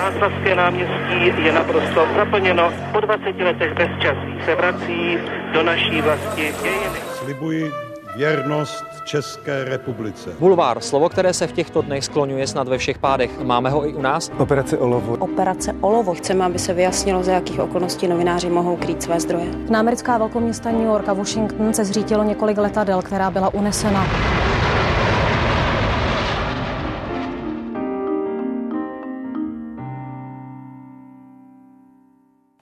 Václavské náměstí je naprosto zaplněno. Po 20 letech bezčasí se vrací do naší vlasti dějiny. Slibuji věrnost České republice. Bulvár, slovo, které se v těchto dnech skloňuje snad ve všech pádech. Máme ho i u nás? Operace Olovo. Operace Olovo. Chceme, aby se vyjasnilo, za jakých okolností novináři mohou krýt své zdroje. Na americká velkoměsta New York a Washington se zřítilo několik letadel, která byla unesena.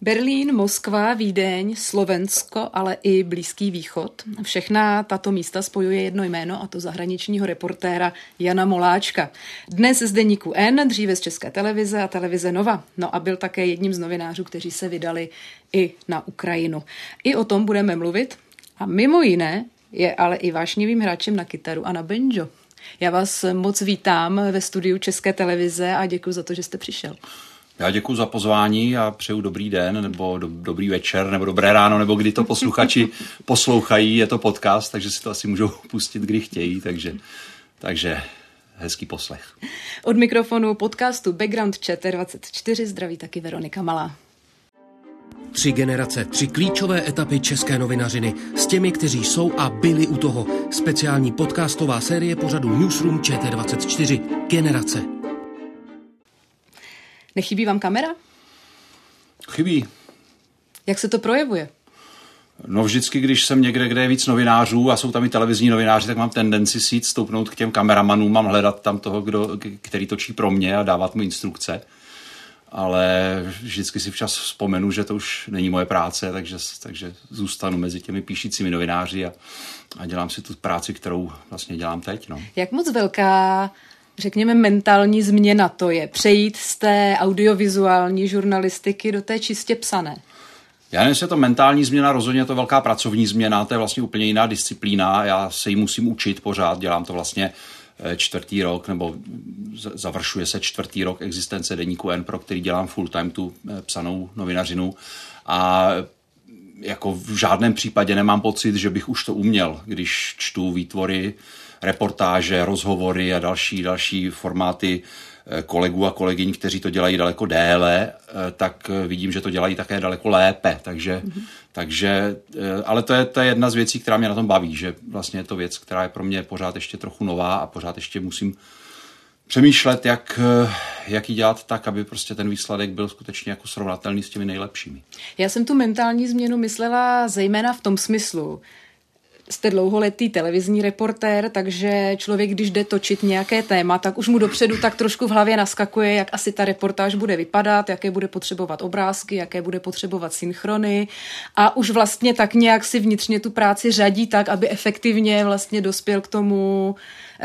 Berlín, Moskva, Vídeň, Slovensko, ale i Blízký východ. Všechna tato místa spojuje jedno jméno, a to zahraničního reportéra Jana Moláčka. Dnes z deníku N, dříve z České televize a televize Nova. No a byl také jedním z novinářů, kteří se vydali i na Ukrajinu. I o tom budeme mluvit. A mimo jiné je ale i vášnivým hráčem na kytaru a na banjo. Já vás moc vítám ve studiu České televize a děkuji za to, že jste přišel. Já děkuji za pozvání a přeju dobrý den, nebo do, dobrý večer, nebo dobré ráno, nebo kdy to posluchači poslouchají. Je to podcast, takže si to asi můžou pustit, kdy chtějí, takže, takže hezký poslech. Od mikrofonu podcastu Background ČT24 zdraví taky Veronika Malá. Tři generace, tři klíčové etapy české novinařiny s těmi, kteří jsou a byli u toho. Speciální podcastová série pořadu Newsroom ČT24 Generace. Nechybí vám kamera? Chybí. Jak se to projevuje? No vždycky, když jsem někde, kde je víc novinářů a jsou tam i televizní novináři, tak mám tendenci si jít stoupnout k těm kameramanům, mám hledat tam toho, kdo, který točí pro mě a dávat mu instrukce. Ale vždycky si včas vzpomenu, že to už není moje práce, takže, takže zůstanu mezi těmi píšícími novináři a, a dělám si tu práci, kterou vlastně dělám teď. No. Jak moc velká řekněme, mentální změna to je přejít z té audiovizuální žurnalistiky do té čistě psané? Já nevím, je to mentální změna, rozhodně to velká pracovní změna, to je vlastně úplně jiná disciplína, já se ji musím učit pořád, dělám to vlastně eh, čtvrtý rok, nebo završuje se čtvrtý rok existence deníku N, pro který dělám full time tu eh, psanou novinařinu a jako v žádném případě nemám pocit, že bych už to uměl, když čtu výtvory reportáže, rozhovory a další, další formáty eh, kolegů a kolegyň, kteří to dělají daleko déle, eh, tak eh, vidím, že to dělají také daleko lépe. Takže, mm-hmm. takže ale to je, to je jedna z věcí, která mě na tom baví, že vlastně je to věc, která je pro mě pořád ještě trochu nová a pořád ještě musím přemýšlet, jak, jak ji dělat tak, aby prostě ten výsledek byl skutečně jako srovnatelný s těmi nejlepšími. Já jsem tu mentální změnu myslela zejména v tom smyslu, jste dlouholetý televizní reportér, takže člověk, když jde točit nějaké téma, tak už mu dopředu tak trošku v hlavě naskakuje, jak asi ta reportáž bude vypadat, jaké bude potřebovat obrázky, jaké bude potřebovat synchrony a už vlastně tak nějak si vnitřně tu práci řadí tak, aby efektivně vlastně dospěl k tomu,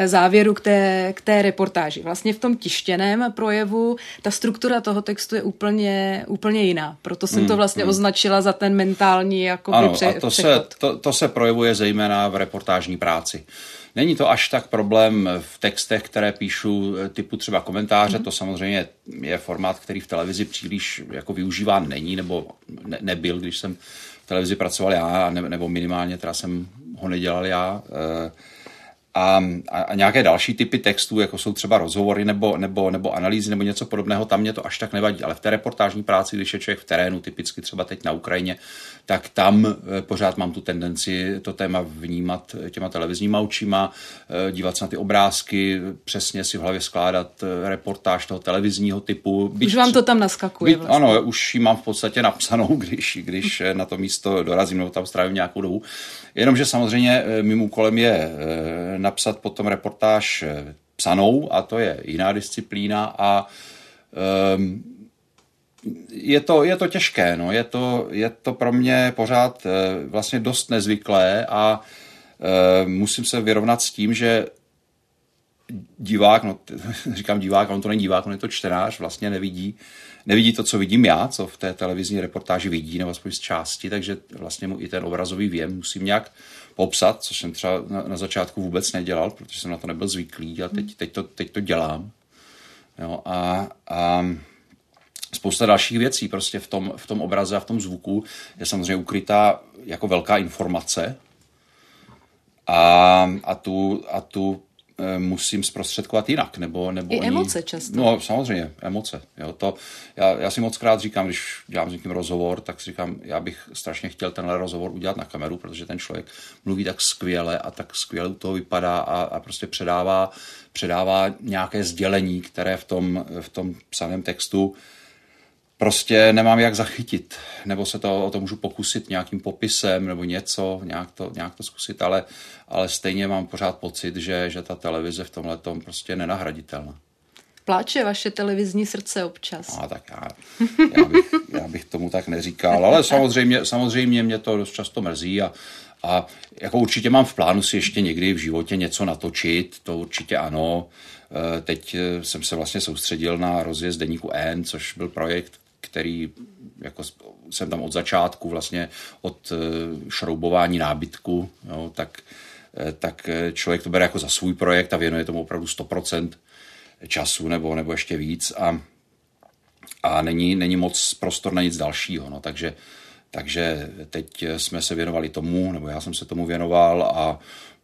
závěru k té, k té reportáži. Vlastně v tom tištěném projevu ta struktura toho textu je úplně, úplně jiná. Proto jsem hmm, to vlastně hmm. označila za ten mentální jako ano, pře- a to se, to, to se projevuje zejména v reportážní práci. Není to až tak problém v textech, které píšu eh, typu třeba komentáře, mm. to samozřejmě je formát, který v televizi příliš jako využíván není, nebo ne, nebyl, když jsem v televizi pracoval já, nebo minimálně teda jsem ho nedělal já. E, a, a, a nějaké další typy textů, jako jsou třeba rozhovory nebo, nebo, nebo analýzy nebo něco podobného, tam mě to až tak nevadí. Ale v té reportážní práci, když je člověk v terénu, typicky třeba teď na Ukrajině, tak tam eh, pořád mám tu tendenci to téma vnímat těma televizníma očima, eh, dívat se na ty obrázky, přesně si v hlavě skládat eh, reportáž toho televizního typu. Byť, už vám to tam naskakuje. Byť, vlastně. Ano, už ji mám v podstatě napsanou, když, když na to místo dorazím nebo tam strávím nějakou dobu. Jenomže samozřejmě mým úkolem je napsat potom reportáž psanou a to je jiná disciplína a um, je to, je to těžké, no. je, to, je to pro mě pořád eh, vlastně dost nezvyklé a musím se vyrovnat s tím, že divák, no říkám divák, on to není divák, on je to čtenář, vlastně nevidí, nevidí to, co vidím já, co v té televizní reportáži vidí, nebo aspoň z části, takže vlastně mu i ten obrazový věm musím nějak popsat, což jsem třeba na, na začátku vůbec nedělal, protože jsem na to nebyl zvyklý a teď, teď, to, teď to dělám. Jo, a, a spousta dalších věcí prostě v tom, v tom obraze a v tom zvuku je samozřejmě ukrytá jako velká informace a, a, tu, a tu musím zprostředkovat jinak. Nebo, nebo I oni... emoce často. No samozřejmě, emoce. Jo, to, já, já si moc krát říkám, když dělám s někým rozhovor, tak si říkám, já bych strašně chtěl tenhle rozhovor udělat na kameru, protože ten člověk mluví tak skvěle a tak skvěle u toho vypadá a, a prostě předává, předává nějaké sdělení, které v tom, v tom psaném textu prostě nemám jak zachytit, nebo se to o to můžu pokusit nějakým popisem nebo něco, nějak to, nějak to zkusit, ale, ale stejně mám pořád pocit, že, že ta televize v tomhle tom prostě je nenahraditelná. Pláče vaše televizní srdce občas. No, tak já, já, bych, já bych tomu tak neříkal, ale samozřejmě, samozřejmě mě to dost často mrzí a, a jako určitě mám v plánu si ještě někdy v životě něco natočit, to určitě ano. Eh, teď eh, jsem se vlastně soustředil na rozjezd deníku N, což byl projekt, který jako jsem tam od začátku vlastně od eh, šroubování nábytku, jo, tak, eh, tak eh, člověk to bere jako za svůj projekt a věnuje tomu opravdu 100% času nebo, nebo ještě víc a, a není, není moc prostor na nic dalšího. No, takže, takže teď jsme se věnovali tomu, nebo já jsem se tomu věnoval a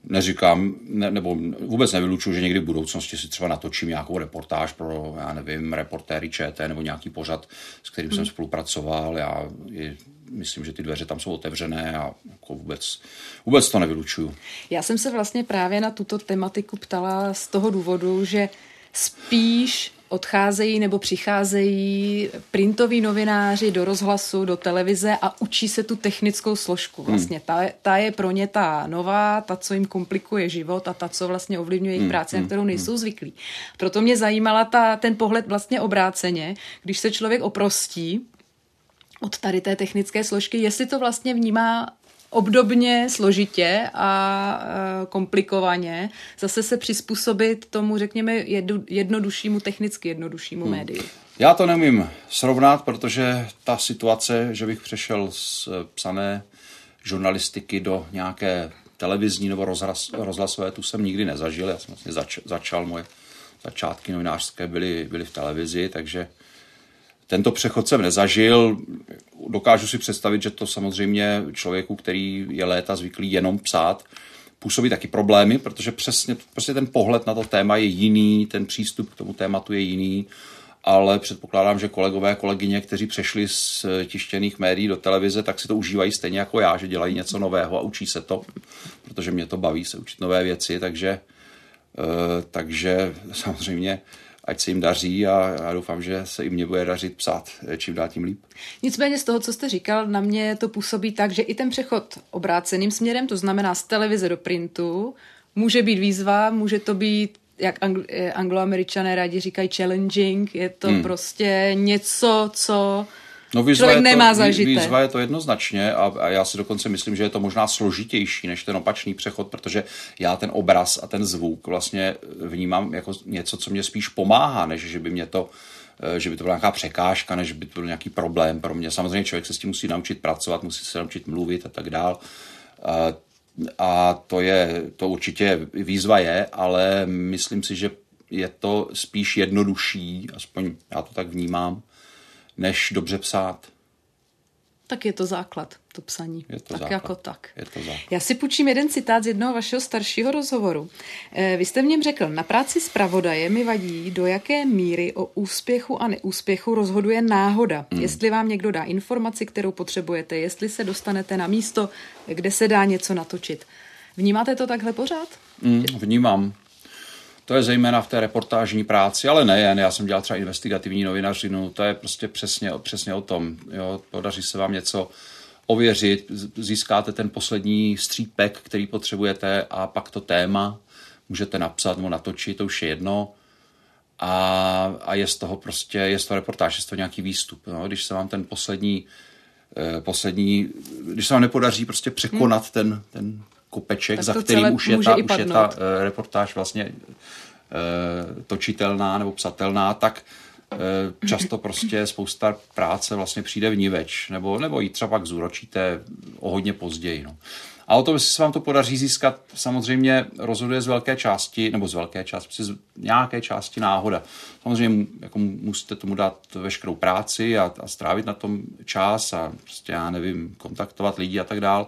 neříkám, ne, nebo vůbec nevylučuju, že někdy v budoucnosti si třeba natočím nějakou reportáž pro, já nevím, reportéry ČT nebo nějaký pořad, s kterým hmm. jsem spolupracoval. Já je, myslím, že ty dveře tam jsou otevřené a jako vůbec, vůbec to nevylučuju. Já jsem se vlastně právě na tuto tematiku ptala z toho důvodu, že spíš odcházejí nebo přicházejí printoví novináři do rozhlasu, do televize a učí se tu technickou složku. Hmm. Vlastně ta, ta je pro ně ta nová, ta, co jim komplikuje život a ta, co vlastně ovlivňuje jejich hmm. práci, na hmm. kterou nejsou zvyklí. Proto mě zajímala ta, ten pohled vlastně obráceně, když se člověk oprostí od tady té technické složky, jestli to vlastně vnímá obdobně složitě a e, komplikovaně zase se přizpůsobit tomu, řekněme, jednoduššímu, technicky jednoduššímu hmm. médiu. Já to nemím srovnat, protože ta situace, že bych přešel z e, psané žurnalistiky do nějaké televizní nebo rozhlas, rozhlasové, tu jsem nikdy nezažil. Já jsem vlastně zač, začal, moje začátky novinářské byly, byly v televizi, takže tento přechod jsem nezažil. Dokážu si představit, že to samozřejmě člověku, který je léta zvyklý jenom psát, působí taky problémy, protože přesně prostě ten pohled na to téma je jiný, ten přístup k tomu tématu je jiný, ale předpokládám, že kolegové a kolegyně, kteří přešli z tištěných médií do televize, tak si to užívají stejně jako já, že dělají něco nového a učí se to, protože mě to baví se učit nové věci, takže, eh, takže samozřejmě ať se jim daří a já doufám, že se i mě bude dařit psát eh, čím dál tím líp. Nicméně z toho, co jste říkal, na mě to působí tak, že i ten přechod obráceným směrem, to znamená z televize do printu, může být výzva, může to být jak anglo- eh, angloameričané rádi říkají challenging, je to hmm. prostě něco, co No, výzva Člověk je to, nemá zažité. Výzva je to jednoznačně a, a já si dokonce myslím, že je to možná složitější než ten opačný přechod, protože já ten obraz a ten zvuk vlastně vnímám jako něco, co mě spíš pomáhá, než že by mě to eh, že by to byla nějaká překážka, než by to byl nějaký problém pro mě. Samozřejmě člověk se s tím musí naučit pracovat, musí se naučit mluvit a tak dál. A, a to je, to určitě výzva je, ale myslím si, že je to spíš jednodušší, aspoň já to tak vnímám, než dobře psát. Tak je to základ, to psaní. Je to tak základ. jako tak. Je to základ. Já si půjčím jeden citát z jednoho vašeho staršího rozhovoru. Eh, vy jste v něm řekl, na práci zpravodaje mi vadí, do jaké míry o úspěchu a neúspěchu rozhoduje náhoda. Hmm. Jestli vám někdo dá informaci, kterou potřebujete, jestli se dostanete na místo, kde se dá něco natočit. Vnímáte to takhle pořád? Hmm, vnímám. To je zejména v té reportážní práci, ale nejen. Já jsem dělal třeba investigativní novinařinu, to je prostě přesně, přesně o tom. Jo, podaří se vám něco ověřit, získáte ten poslední střípek, který potřebujete a pak to téma můžete napsat nebo natočit, to už je jedno. A, a je z toho prostě, je z toho reportáž, je z toho nějaký výstup. No? Když se vám ten poslední, eh, poslední, když se vám nepodaří prostě překonat hmm. ten, ten kopeček, za kterým už je, ta, už je ta reportáž vlastně uh, točitelná nebo psatelná, tak uh, často prostě spousta práce vlastně přijde v niveč, nebo, nebo ji třeba pak zúročíte o hodně později. No. A o tom, jestli se vám to podaří získat, samozřejmě rozhoduje z velké části, nebo z velké části, z nějaké části náhoda. Samozřejmě jako musíte tomu dát veškerou práci a, a strávit na tom čas a prostě, já nevím, kontaktovat lidi a tak dál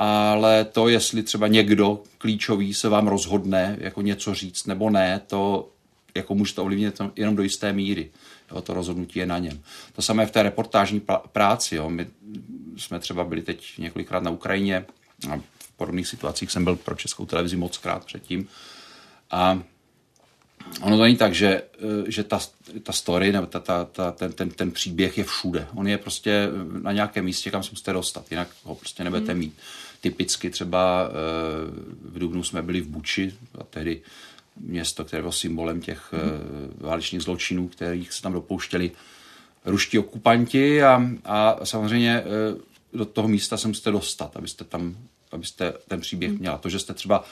ale to, jestli třeba někdo klíčový se vám rozhodne jako něco říct nebo ne, to jako může to ovlivnit jenom do jisté míry. Jo, to rozhodnutí je na něm. To samé v té reportážní práci. Jo. My jsme třeba byli teď několikrát na Ukrajině a v podobných situacích jsem byl pro českou televizi moc krát předtím. A ono to není tak, že, že ta, ta story nebo ta, ta, ta, ten, ten, ten příběh je všude. On je prostě na nějakém místě, kam se musíte dostat, jinak ho prostě nebudete hmm. Typicky třeba v Dubnu jsme byli v Buči a tehdy město, které bylo symbolem těch hmm. válečných zločinů, kterých se tam dopouštěli ruští okupanti a, a samozřejmě do toho místa se musíte dostat, abyste tam, abyste ten příběh měla. To, že jste třeba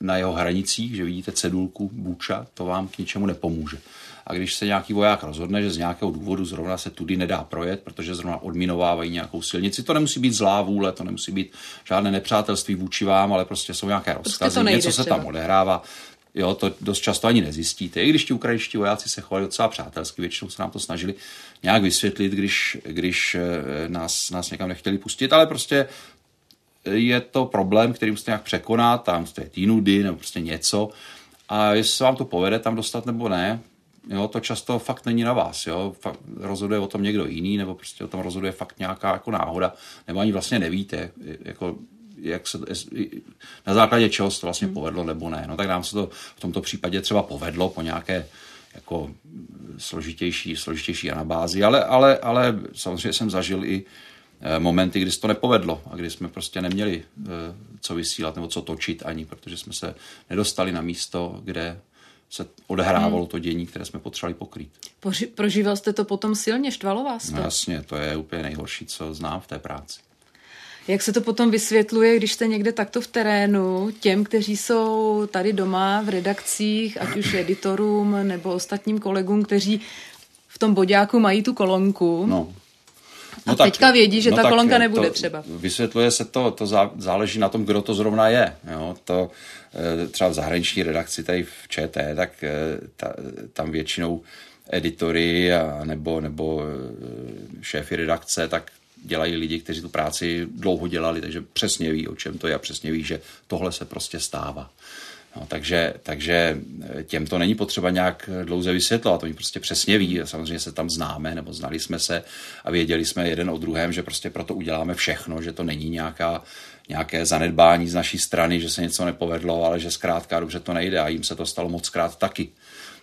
na jeho hranicích, že vidíte cedulku Buča, to vám k ničemu nepomůže. A když se nějaký voják rozhodne, že z nějakého důvodu zrovna se tudy nedá projet, protože zrovna odminovávají nějakou silnici, to nemusí být zlá vůle, to nemusí být žádné nepřátelství vůči vám, ale prostě jsou nějaké prostě rozkazy, prostě něco se třeba. tam odehrává. Jo, to dost často ani nezjistíte. I když ti ukrajinští vojáci se chovali docela přátelsky, většinou se nám to snažili nějak vysvětlit, když, když eh, nás, nás někam nechtěli pustit, ale prostě je to problém, který musíte nějak překonat, tam musíte jít nudy nebo prostě něco. A jestli se vám to povede tam dostat nebo ne, jo, to často fakt není na vás. Jo. Fakt rozhoduje o tom někdo jiný, nebo prostě o tom rozhoduje fakt nějaká jako náhoda, nebo ani vlastně nevíte, jako, jak se, na základě čeho se to vlastně hmm. povedlo nebo ne. No tak nám se to v tomto případě třeba povedlo po nějaké jako složitější, složitější anabázi, ale, ale, ale samozřejmě jsem zažil i Eh, momenty, kdy se to nepovedlo a kdy jsme prostě neměli eh, co vysílat nebo co točit ani, protože jsme se nedostali na místo, kde se odehrávalo hmm. to dění, které jsme potřebovali pokrýt. Poži- prožíval jste to potom silně, štvalo vás to? No jasně, to je úplně nejhorší, co znám v té práci. Jak se to potom vysvětluje, když jste někde takto v terénu, těm, kteří jsou tady doma v redakcích, ať už editorům nebo ostatním kolegům, kteří v tom boďáku mají tu kolonku, no. No a tak, teďka vědí, že no ta kolonka nebude třeba. Vysvětluje se to, to záleží na tom, kdo to zrovna je. Jo? To, eh, třeba v zahraniční redakci tady v ČT, tak eh, ta, tam většinou editory a nebo, nebo eh, šéfy redakce, tak dělají lidi, kteří tu práci dlouho dělali, takže přesně ví, o čem to je a přesně ví, že tohle se prostě stává. No, takže, takže eh, těm to není potřeba nějak dlouze vysvětlovat, oni prostě přesně ví, samozřejmě se tam známe, nebo znali jsme se a věděli jsme jeden o druhém, že prostě proto uděláme všechno, že to není nějaká, nějaké zanedbání z naší strany, že se něco nepovedlo, ale že zkrátka dobře to nejde a jim se to stalo moc krát taky.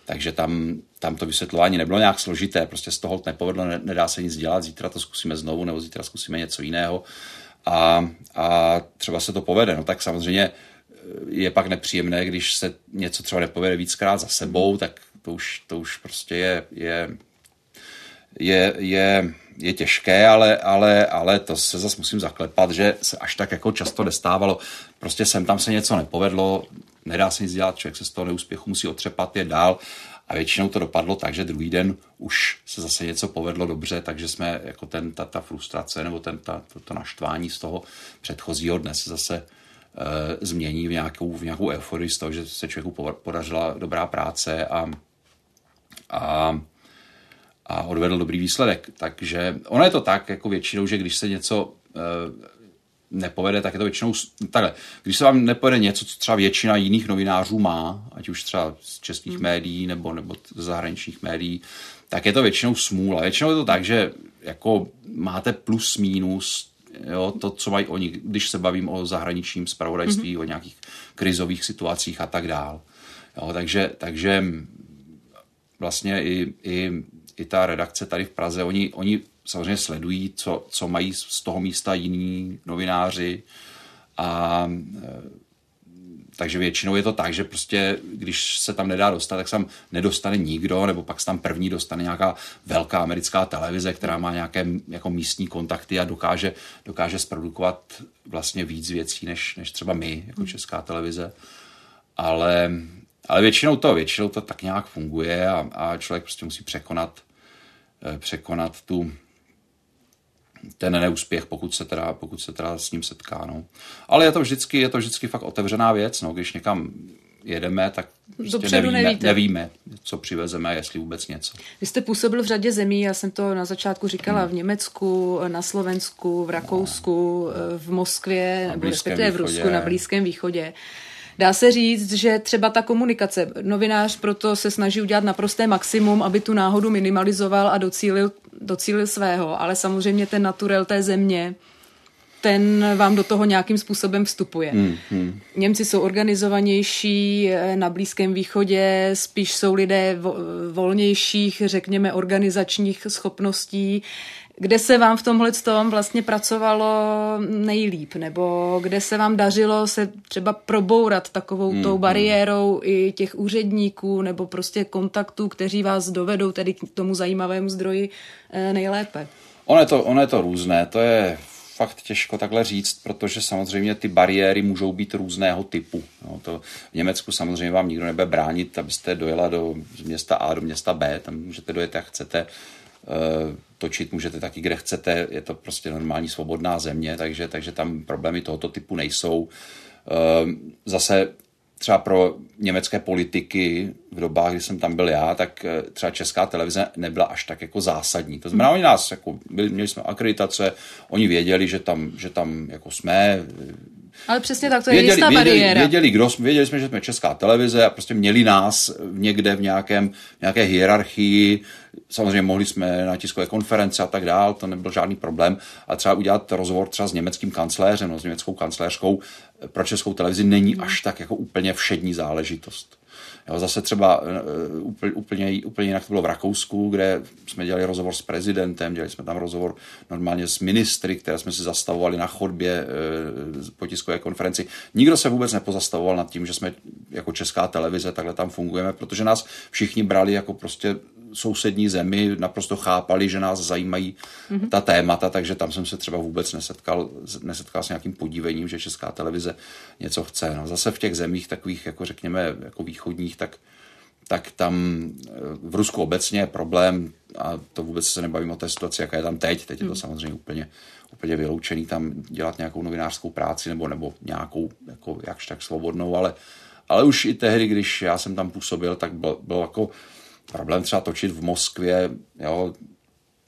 Takže tam, tam to vysvětlování nebylo nějak složité, prostě z toho nepovedlo, nedá se nic dělat, zítra to zkusíme znovu, nebo zítra zkusíme něco jiného a, a třeba se to povede. No tak samozřejmě je pak nepříjemné, když se něco třeba nepovede víckrát za sebou, tak to už, to už prostě je, je, je, je, je těžké, ale, ale, ale to se zase musím zaklepat, že se až tak jako často nestávalo. Prostě sem tam se něco nepovedlo, nedá se nic dělat, člověk se z toho neúspěchu musí otřepat, je dál a většinou to dopadlo tak, že druhý den už se zase něco povedlo dobře, takže jsme jako ten, ta, ta frustrace nebo ten, ta, to, to naštvání z toho předchozího dne se zase změní v nějakou, v nějakou euforii z toho, že se člověku podařila dobrá práce a, a, a odvedl dobrý výsledek. Takže ono je to tak, jako většinou, že když se něco e, nepovede, tak je to většinou takhle. Když se vám nepovede něco, co třeba většina jiných novinářů má, ať už třeba z českých hmm. médií nebo, nebo z zahraničních médií, tak je to většinou smůla. Většinou je to tak, že jako máte plus minus jo, to, co mají oni, když se bavím o zahraničním spravodajství, mm-hmm. o nějakých krizových situacích a tak dál. Jo, takže, takže vlastně i, i, i ta redakce tady v Praze, oni, oni samozřejmě sledují, co, co mají z toho místa jiní novináři a takže většinou je to tak, že prostě, když se tam nedá dostat, tak se tam nedostane nikdo, nebo pak se tam první dostane nějaká velká americká televize, která má nějaké jako místní kontakty a dokáže, dokáže zprodukovat vlastně víc věcí, než, než třeba my, jako hmm. česká televize. Ale, ale většinou to, většinou to tak nějak funguje a, a člověk prostě musí překonat, eh, překonat tu, ten neúspěch, pokud se teda, pokud se teda s ním setká. No. Ale je to, vždycky, je to vždycky fakt otevřená věc, no, když někam jedeme, tak prostě Dopředu nevíme, nevíte. nevíme, co přivezeme, jestli vůbec něco. Vy jste působil v řadě zemí, já jsem to na začátku říkala, Hmm. v Německu, na Slovensku, v Rakousku, v Moskvě, nebo respektive v. Rusku, na Blízkém východě. Dá se říct, že třeba ta komunikace, novinář proto se snaží udělat naprosté maximum, aby tu náhodu minimalizoval a docílil, docílil svého, ale samozřejmě ten naturel té země, ten vám do toho nějakým způsobem vstupuje. Hmm, hmm. Němci jsou organizovanější, eh, na Blízkém východě spíš jsou lidé vo- volnějších, řekněme, organizačních schopností. Kde se vám v tomhle tom vlastně pracovalo nejlíp? Nebo kde se vám dařilo se třeba probourat takovou Hmm, tou bariérou i těch úředníků nebo prostě kontaktů, kteří vás dovedou tedy k tomu zajímavému zdroji eh, nejlépe? Ono je, to, ono je to různé, to je fakt těžko takhle říct, protože samozřejmě ty bariéry můžou být různého typu. No, to v Německu samozřejmě vám nikdo nebude bránit, abyste dojela do města A do města B, tam můžete dojet, jak chcete, e, točit můžete taky, kde chcete, je to prostě normální svobodná země, takže, takže tam problémy tohoto typu nejsou. E, zase třeba pro německé politiky v dobách, kdy jsem tam byl já, tak eh, třeba česká televize nebyla až tak jako zásadní. To znamená, oni nás, jako, byli, měli jsme akreditace, oni věděli, že tam, že tam jako jsme, Ale přesně tak, to je věděli, jistá věděli, bariéra. věděli, kdo jsme, věděli jsme, že jsme česká televize a prostě měli nás někde v nějakém, nějaké hierarchii. Samozřejmě mohli jsme na tiskové konference a tak dál, to nebyl žádný problém. A třeba udělat rozhovor třeba s německým kancléřem, no, s německou kancléřkou pro českou televizi není až tak jako úplně všední záležitost. Jo, zase třeba uh, úplně, úplně, úplně jinak to bylo v Rakousku, kde jsme dělali rozhovor s prezidentem, dělali jsme tam rozhovor normálně s ministry, které jsme si zastavovali na chodbě uh, po tiskové konferenci. Nikdo se vůbec nepozastavoval nad tím, že jsme jako česká televize takhle tam fungujeme, protože nás všichni brali jako prostě sousední zemi, naprosto chápali, že nás zajímají mm-hmm. ta témata, takže tam jsem se třeba vůbec nesetkal, nesetkal s nějakým podívením, že česká televize něco chce. No, zase v těch zemích takových, jako řekněme, jako východních, tak, tak tam eh, v Rusku obecně je problém, a to vůbec se nebavím o té situaci, jaká je tam teď, teď je to samozřejmě úplně, úplně vyloučený tam dělat nějakou novinářskou práci nebo, nebo nějakou jako jakž tak svobodnou, ale, ale už i tehdy, když já jsem tam působil, tak byl, byl jako problém třeba točit v Moskvě, jo,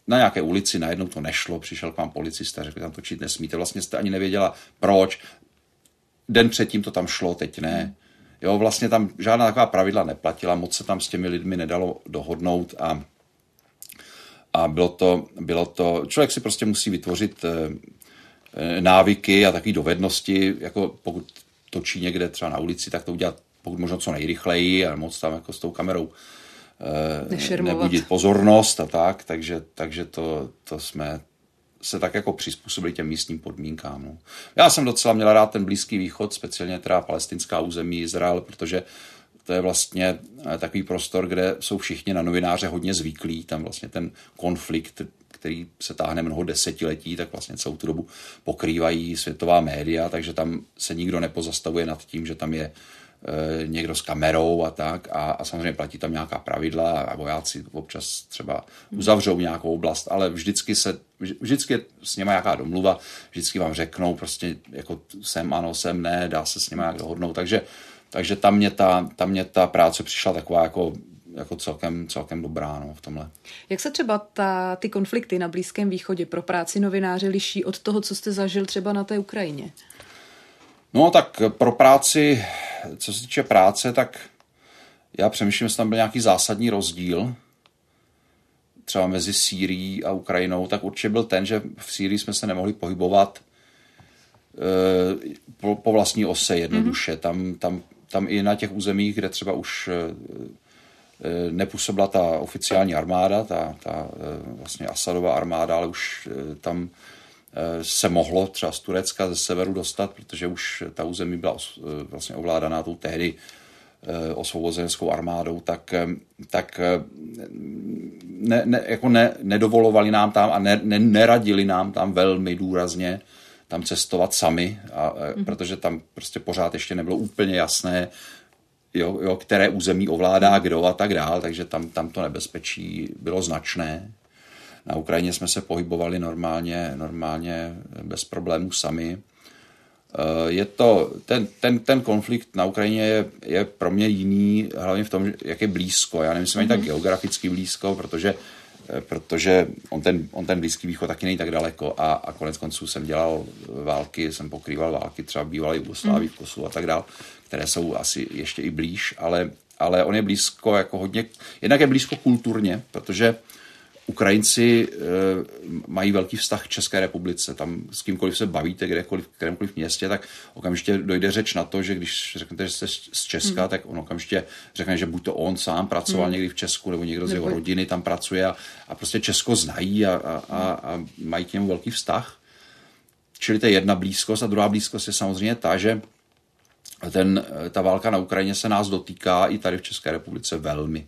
na nějaké ulici najednou to nešlo, přišel k vám policista, řekl, tam točit nesmíte, vlastně jste ani nevěděla proč, den předtím to tam šlo, teď ne. Jo, vlastně tam žádná taková pravidla neplatila, moc se tam s těmi lidmi nedalo dohodnout a, a bylo, to, bylo to, člověk si prostě musí vytvořit e, návyky a takové dovednosti, jako pokud točí někde třeba na ulici, tak to udělat pokud možno co nejrychleji a moc tam jako s tou kamerou e, nebudit pozornost a tak, takže, takže to, to jsme se tak jako přizpůsobili těm místním podmínkám. No. Já jsem docela měl rád ten Blízký východ, speciálně teda palestinská území Izrael, protože to je vlastně takový prostor, kde jsou všichni na novináře hodně zvyklí. Tam vlastně ten konflikt, který se táhne mnoho desetiletí, tak vlastně celou tu dobu pokrývají světová média, takže tam se nikdo nepozastavuje nad tím, že tam je někdo s kamerou a tak a, a samozřejmě platí tam nějaká pravidla a vojáci občas třeba uzavřou nějakou oblast, ale vždycky se, vždycky je s něma nějaká domluva, vždycky vám řeknou prostě jako sem ano, sem ne, dá se s něma nějak dohodnout, takže takže tam mě ta, tam mě ta práce přišla taková jako, jako celkem, celkem dobrá no, v tomhle. Jak se třeba ta, ty konflikty na Blízkém východě pro práci novináře liší od toho, co jste zažil třeba na té Ukrajině? No tak pro práci, co se týče práce, tak já přemýšlím, jestli tam byl nějaký zásadní rozdíl třeba mezi Sýrií a Ukrajinou, tak určitě byl ten, že v Sýrii jsme se nemohli pohybovat po, po vlastní ose jednoduše. Mm-hmm. Tam, tam, tam i na těch územích, kde třeba už nepůsobila ta oficiální armáda, ta, ta vlastně Asadová armáda, ale už tam se mohlo třeba z Turecka ze severu dostat, protože už ta území byla vlastně ovládaná tou tehdy osvobozenskou armádou, tak, tak ne, ne, jako ne, nedovolovali nám tam a ne, ne, neradili nám tam velmi důrazně tam cestovat sami, a, mm-hmm. protože tam prostě pořád ještě nebylo úplně jasné, jo, jo, které území ovládá kdo a tak dál, takže tam, tam to nebezpečí bylo značné. Na Ukrajině jsme se pohybovali normálně, normálně bez problémů sami. je to, ten, ten, ten konflikt na Ukrajině je, je pro mě jiný, hlavně v tom, jak je blízko. Já nemyslím ani tak mhm. geograficky blízko, protože Eh, protože on ten, on ten Blízký východ taky není tak daleko a, a konec konců jsem dělal války, jsem pokrýval války třeba v bývalé Jugoslávii, v mm. Kosovu a tak dál, které jsou asi ještě i blíž, ale, ale on je blízko jako hodně, jednak je blízko kulturně, protože Ukrajinci e, mají velký vztah k České republice. Tam s kýmkoliv se bavíte, kdekoliv, v kterémkoliv městě, tak okamžitě dojde řeč na to, že když řeknete, že jste z Česka, hmm. tak on okamžitě řekne, že buď to on sám pracoval hmm. někdy v Česku, nebo někdo z jeho rodiny tam pracuje a, a prostě Česko znají a, a, a, a mají k němu velký vztah. Čili to je jedna blízkost a druhá blízkost je samozřejmě ta, že ten, ta válka na Ukrajině se nás dotýká i tady v České republice velmi.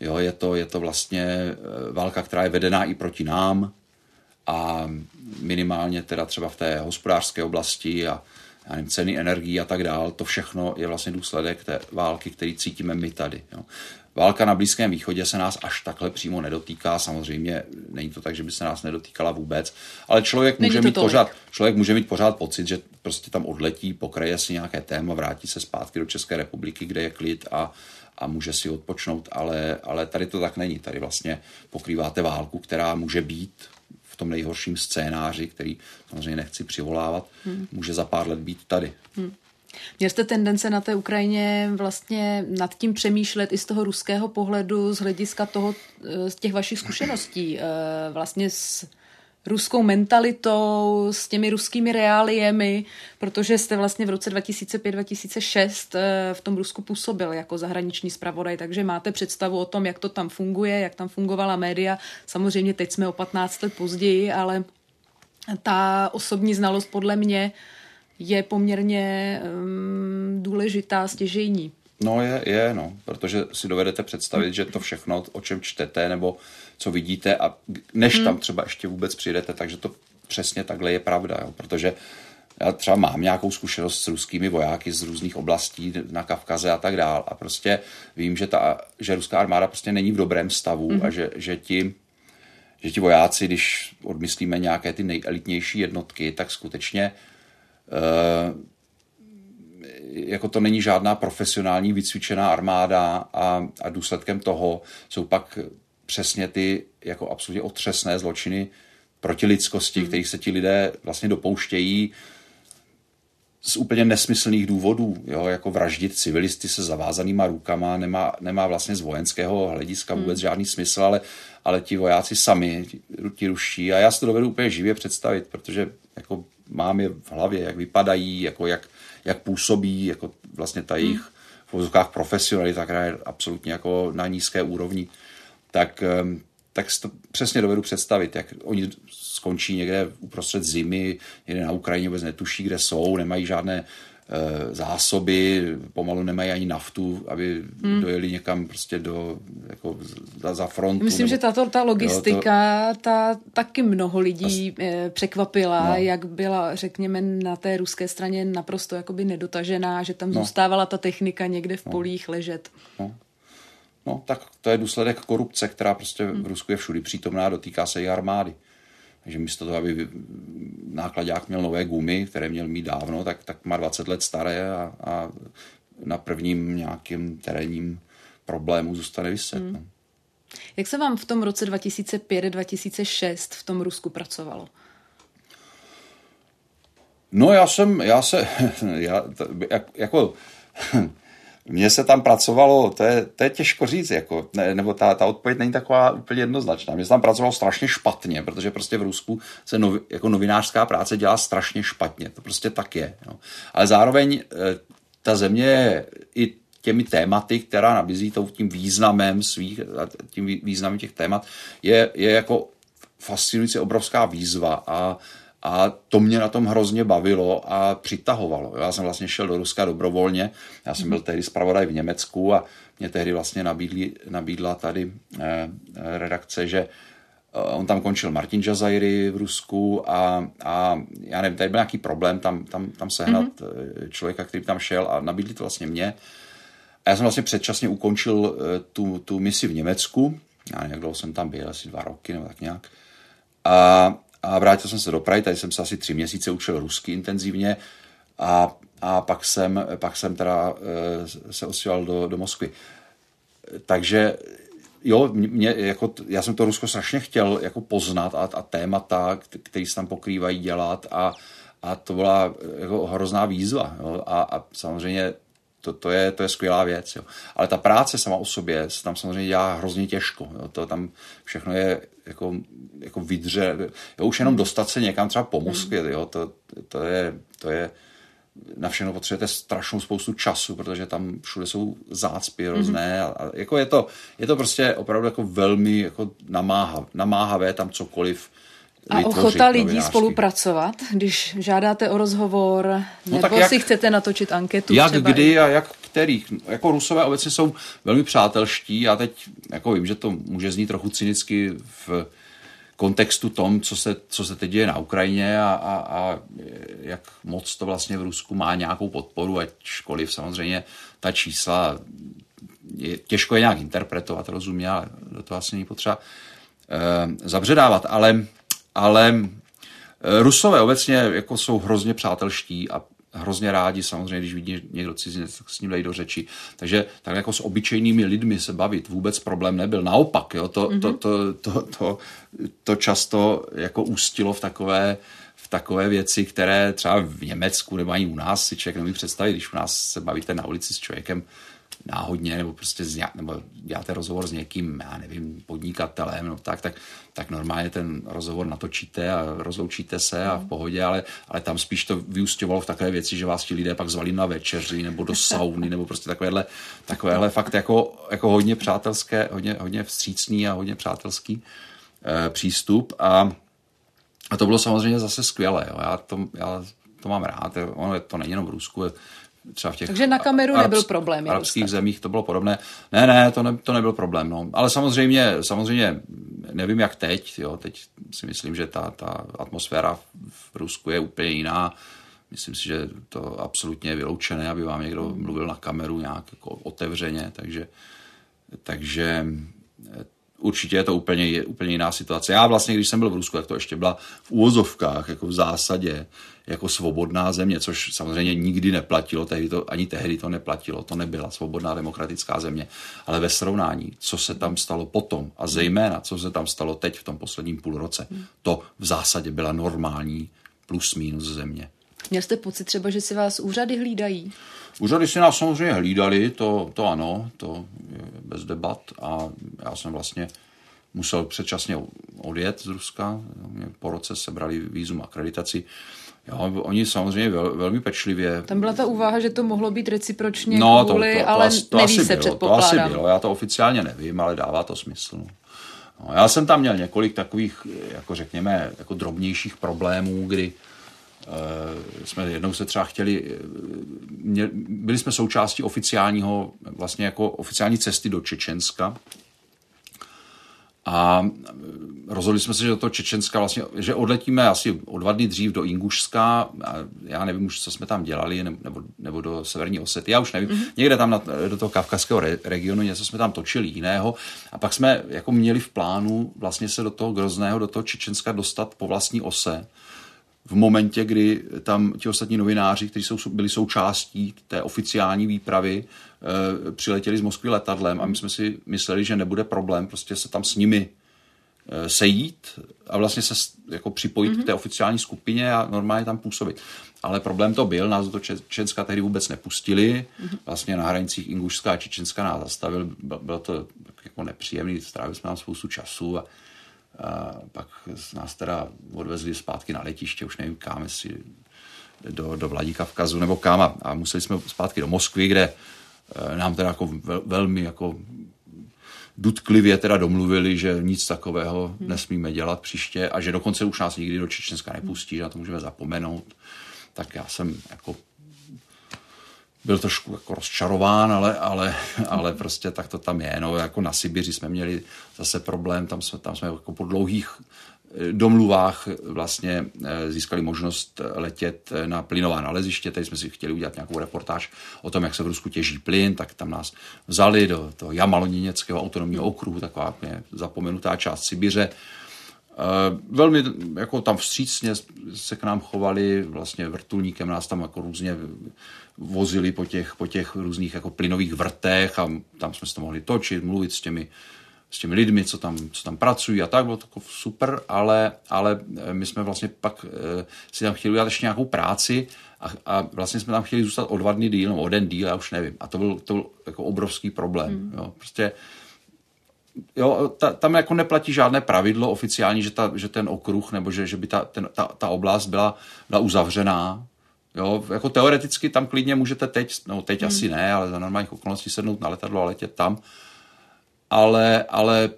Jo, je, to, je to vlastně eh, válka, která je vedená i proti nám a minimálně teda třeba v té hospodářské oblasti a já nevím, ceny energií a tak dál, to všechno je vlastně důsledek té války, který cítíme my tady. Jo. Válka na Blízkém východě se nás až takhle přímo nedotýká, samozřejmě není to tak, že by se nás nedotýkala vůbec, ale člověk může, mít pořád, člověk může mít pořád pocit, že prostě tam odletí, pokraje si nějaké téma, vrátí se zpátky do České republiky, kde je klid a, a může si odpočnout, ale, ale tady to tak není. Tady vlastně pokrýváte válku, která může být v tom nejhorším scénáři, který samozřejmě nechci přivolávat, hmm. může za pár let být tady. Hmm. Měl jste tendence na té Ukrajině vlastně nad tím přemýšlet i z toho ruského pohledu, z hlediska toho, z těch vašich zkušeností, eh, vlastně s ruskou mentalitou, s těmi ruskými reáliemi, protože jste vlastně v roce 2005-2006 eh, v tom Rusku působil jako zahraniční zpravodaj, takže máte představu o tom, jak to tam funguje, jak tam fungovala média. Samozřejmě teď jsme o 15 let později, ale ta osobní znalost podle mě je poměrně um, důležitá, stěžejní. No je, je, no, protože si dovedete představit, že to všechno, o čem čtete nebo co vidíte a než hmm. tam třeba ještě vůbec přijdete, takže to přesně takhle je pravda, jo, protože já třeba mám nějakou zkušenost s ruskými vojáky z různých oblastí na Kavkaze a tak dál a prostě vím, že, ta, že ruská armáda prostě není v dobrém stavu hmm. a že, že ti že ti vojáci, když odmyslíme nějaké ty nejelitnější jednotky, tak skutečně jako to není žádná profesionální vycvičená armáda a, a důsledkem toho jsou pak přesně ty jako absolutně otřesné zločiny proti lidskosti, mm. kterých se ti lidé vlastně dopouštějí z úplně nesmyslných důvodů, jo, jako vraždit civilisty se zavázanýma rukama, nemá, nemá vlastně z vojenského hlediska vůbec mm. žádný smysl, ale, ale ti vojáci sami ti, ti ruší a já si to dovedu úplně živě představit, protože jako mám je v hlavě, jak vypadají, jako jak, jak působí, jako vlastně ta jejich v vozovkách profesionalita, která je absolutně jako na nízké úrovni tak, tak si to přesně dovedu představit, jak oni skončí někde uprostřed zimy, někde na Ukrajině vůbec netuší, kde jsou, nemají žádné zásoby, pomalu nemají ani naftu, aby hmm. dojeli někam prostě do, jako za, za frontu. Myslím, nebo, že tato, ta logistika, jo, to... ta taky mnoho lidí As... Eh, překvapila, no. jak byla, řekněme, na té ruské straně naprosto jakoby nedotažená, že tam no. zůstávala ta technika někde v no. polích ležet. No. No, tak to je důsledek korupce, která prostě v Rusku je všudy přítomná, dotýká se i armády. Takže místo toho, aby nákladák měl nové gumy, které měl mít dávno, tak, tak má 20 let staré a, a na prvním nějakým terénním problému zůstane vyset. Hmm. No. Jak se vám v tom roce 2005-2006 v tom Rusku pracovalo? No já jsem, já se, já, jak, jako mně se tam pracovalo, to je, to je těžko říct, jako, ne, nebo ta, ta odpověď není taková úplně jednoznačná. Mně se tam pracovalo strašně špatně, protože prostě v Rusku se novi, jako novinářská práce dělá strašně špatně. To prostě tak je. Jo. Ale zároveň e, ta země i těmi tématy, která nabízí tím významem svých, tím významem těch témat, je, je jako fascinující obrovská výzva a a to mě na tom hrozně bavilo a přitahovalo. Já jsem vlastně šel do Ruska dobrovolně. Já jsem byl tehdy zpravodaj v Německu a mě tehdy vlastně nabídli, nabídla tady eh, redakce, že eh, on tam končil Martin Jazajry v Rusku a, a já nevím, tady byl nějaký problém tam, tam, tam sehnat mm-hmm. člověka, který tam šel a nabídli to vlastně mě. A já jsem vlastně předčasně ukončil eh, tu, tu misi v Německu. Já nevím, jak dlouho jsem tam byl, asi dva roky nebo tak nějak. A a vrátil jsem se do Prahy, tady jsem se asi tři měsíce učil rusky intenzivně. a, a pak, jsem, pak jsem teda se osíval do, do Moskvy. Takže jo, mě, jako, já jsem to Rusko strašně chtěl jako poznat a, a témata, které se tam pokrývají, dělat a, a to byla jako hrozná výzva. Jo. A, a samozřejmě to, to, je, to je skvělá věc. Jo. Ale ta práce sama o sobě se tam samozřejmě dělá hrozně těžko. Jo. To tam všechno je jako, jako vydře. Jo, už jenom dostat se někam třeba po Moskvě, jo, to, to, je, to je na všechno potřebujete strašnou spoustu času, protože tam všude jsou zácpy různé. Mm-hmm. A, a jako je, to, je to prostě opravdu jako velmi jako namáhav, namáhavé tam cokoliv a ochota lidí spolupracovat, když žádáte o rozhovor, no nebo jak, si chcete natočit anketu? Jak třeba kdy a jak kterých. Jako Rusové obecně jsou velmi přátelští. Já teď jako vím, že to může znít trochu cynicky v kontextu tom, co se, co se teď děje na Ukrajině a, a, a jak moc to vlastně v Rusku má nějakou podporu, ačkoliv samozřejmě ta čísla je, těžko je nějak interpretovat, rozumně, ale do toho asi není potřeba e, zabředávat. Ale, ale eh, Rusové obecně jako jsou hrozně přátelští a hrozně rádi samozřejmě, když vidí někdo cizinec, tak s ním dají do řeči. Takže tak jako s obyčejnými lidmi se bavit vůbec problém nebyl. Naopak, jo, to, mm-hmm. to, to, to, to, to často jako ústilo v takové v takové věci, které třeba v Německu nebo ani u nás si člověk nemůže představit, když u nás se bavíte na ulici s člověkem, náhodně, nebo prostě z, nebo děláte rozhovor s někým, já nevím, podnikatelem, no tak, tak, tak normálně ten rozhovor natočíte a rozloučíte se a v pohodě, ale, ale tam spíš to vyústěvalo v takové věci, že vás ti lidé pak zvali na večeři nebo do sauny, nebo prostě takovéhle, takovéhle fakt jako, jako hodně přátelské, hodně, hodně vstřícný a hodně přátelský e, přístup a, a to bylo samozřejmě zase skvělé. Jo. Já, to, já to mám rád. Ono to není jenom v Rusku, třeba v těch Takže na kameru arabs, nebyl problém. V arabských dostat. zemích to bylo podobné. Ne, ne, to, ne, to nebyl problém. No. Ale samozřejmě, samozřejmě nevím jak teď. Jo. Teď si myslím, že ta, ta atmosféra v Rusku je úplně jiná. Myslím si, že to absolutně je vyloučené, aby vám někdo mluvil na kameru nějak jako otevřeně. Takže, takže určitě je to úplně, úplně jiná situace. Já vlastně, když jsem byl v Rusku, tak to ještě byla v úvozovkách, jako v zásadě, jako svobodná země, což samozřejmě nikdy neplatilo, tehdy to, ani tehdy to neplatilo, to nebyla svobodná demokratická země. Ale ve srovnání, co se tam stalo potom a zejména, co se tam stalo teď v tom posledním půl roce, to v zásadě byla normální plus minus země. Měl jste pocit třeba, že si vás úřady hlídají? Úřady si nás samozřejmě hlídali, to, to ano, to bez debat a já jsem vlastně musel předčasně odjet z Ruska, po roce sebrali výzum akreditaci. Jo, oni samozřejmě vel, velmi pečlivě. Tam byla ta úvaha, že to mohlo být recipročně no, kvůli, to, to, to, ale to neví asi se bylo, To asi bylo, já to oficiálně nevím, ale dává to smysl. No. No, já jsem tam měl několik takových, jako řekněme, jako drobnějších problémů, kdy jsme jednou se třeba chtěli, eh, mě, byli jsme součástí oficiálního, vlastně jako oficiální cesty do Čečenska, a rozhodli jsme se, že do toho Čečenska vlastně, že odletíme asi o dva dny dřív do Ingušska, já nevím už, co jsme tam dělali, nebo, nebo do Severní Osety, já už nevím, mm-hmm. někde tam na, do toho kavkazského re, regionu něco jsme tam točili jiného. A pak jsme jako měli v plánu vlastně se do toho Grozného, do toho Čečenska dostat po vlastní ose, v momentě, kdy tam ti ostatní novináři, kteří jsou, byli součástí té oficiální výpravy, e, přiletěli z Moskvy letadlem a my jsme si mysleli, že nebude problém prostě se tam s nimi e, sejít a vlastně se jako připojit mm-hmm. k té oficiální skupině a normálně tam působit. Ale problém to byl, nás do Čečenska tehdy vůbec nepustili, mm-hmm. vlastně na hranicích Ingušská a Čečenska nás zastavil, bylo to jako nepříjemný, strávili jsme tam spoustu času a a pak nás teda odvezli zpátky na letiště, už nevím kam, jestli do, do Vladikavkazu nebo kam a, a museli jsme zpátky do Moskvy, kde eh, nám teda jako vel, velmi jako dutklivě teda domluvili, že nic takového hmm. nesmíme dělat příště a že dokonce už nás nikdy do Čečenska nepustí, že na to můžeme zapomenout. Tak já jsem jako byl trošku jako rozčarován, ale, ale, ale prostě tak to tam je. No, jako na Sibiři jsme měli zase problém, tam jsme, tam jsme jako po dlouhých eh, domluvách vlastně eh, získali možnost letět na plynová naleziště. Tady jsme si chtěli udělat nějakou reportáž o tom, jak se v Rusku těží plyn, tak tam nás vzali do toho Jamaloniněckého autonomního okruhu, taková zapomenutá část Sibiře velmi jako tam vstřícně se k nám chovali, vlastně vrtulníkem nás tam jako různě vozili po těch, po těch různých jako plynových vrtech a tam jsme se to mohli točit, mluvit s těmi, s těmi lidmi, co tam, co tam pracují a tak, bylo to jako super, ale, ale my jsme vlastně pak si tam chtěli udělat ještě nějakou práci a, a vlastně jsme tam chtěli zůstat o dva dny díl, nebo o den díl, já už nevím. A to byl, to byl jako obrovský problém. Hmm. Jo. Prostě jo, ta, tam jako neplatí žádné pravidlo oficiální, že, ta, že ten okruh nebo že, že by ta, ten, ta, ta oblast byla, byla uzavřená. Jo, jako teoreticky tam klidně můžete teď, no teď hmm. asi ne, ale za normálních okolností sednout na letadlo a letět tam. Ale, ale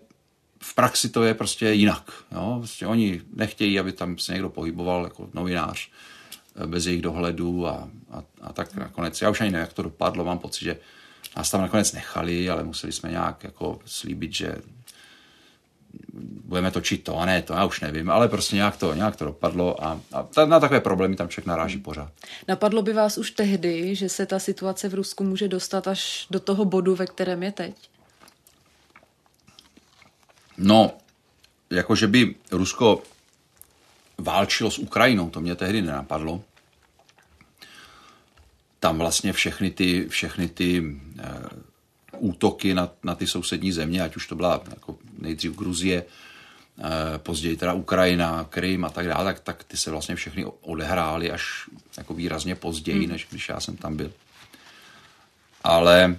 v praxi to je prostě jinak. Jo? Prostě oni nechtějí, aby tam se někdo pohyboval jako novinář bez jejich dohledu a, a, a tak nakonec, já už ani nevím, jak to dopadlo, mám pocit, že nás tam nakonec nechali, ale museli jsme nějak jako slíbit, že budeme točit to a ne to, já už nevím, ale prostě nějak to, nějak to dopadlo a, a na takové problémy tam člověk naráží pořád. Napadlo by vás už tehdy, že se ta situace v Rusku může dostat až do toho bodu, ve kterém je teď? No, jako že by Rusko válčilo s Ukrajinou, to mě tehdy nenapadlo. Tam vlastně všechny ty, všechny ty e, útoky na, na ty sousední země, ať už to byla jako nejdřív Gruzie, e, později teda Ukrajina, Krym a tak dále, tak, tak ty se vlastně všechny odehrály až jako výrazně později, hmm. než když já jsem tam byl. Ale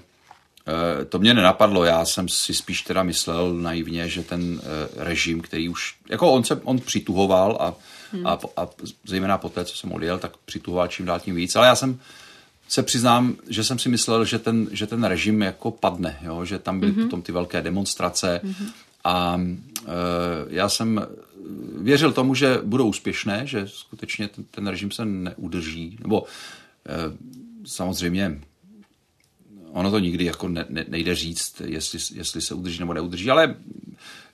e, to mě nenapadlo, já jsem si spíš teda myslel naivně, že ten režim, který už, jako on se, on přituhoval a Hmm. A, a zejména po té, co jsem odjel, tak přituhoval čím dál tím víc. Ale já jsem se přiznám, že jsem si myslel, že ten, že ten režim jako padne, jo? že tam byly mm-hmm. potom ty velké demonstrace mm-hmm. a e, já jsem věřil tomu, že budou úspěšné, že skutečně ten, ten režim se neudrží, nebo e, samozřejmě ono to nikdy jako ne, ne, nejde říct, jestli, jestli se udrží nebo neudrží, ale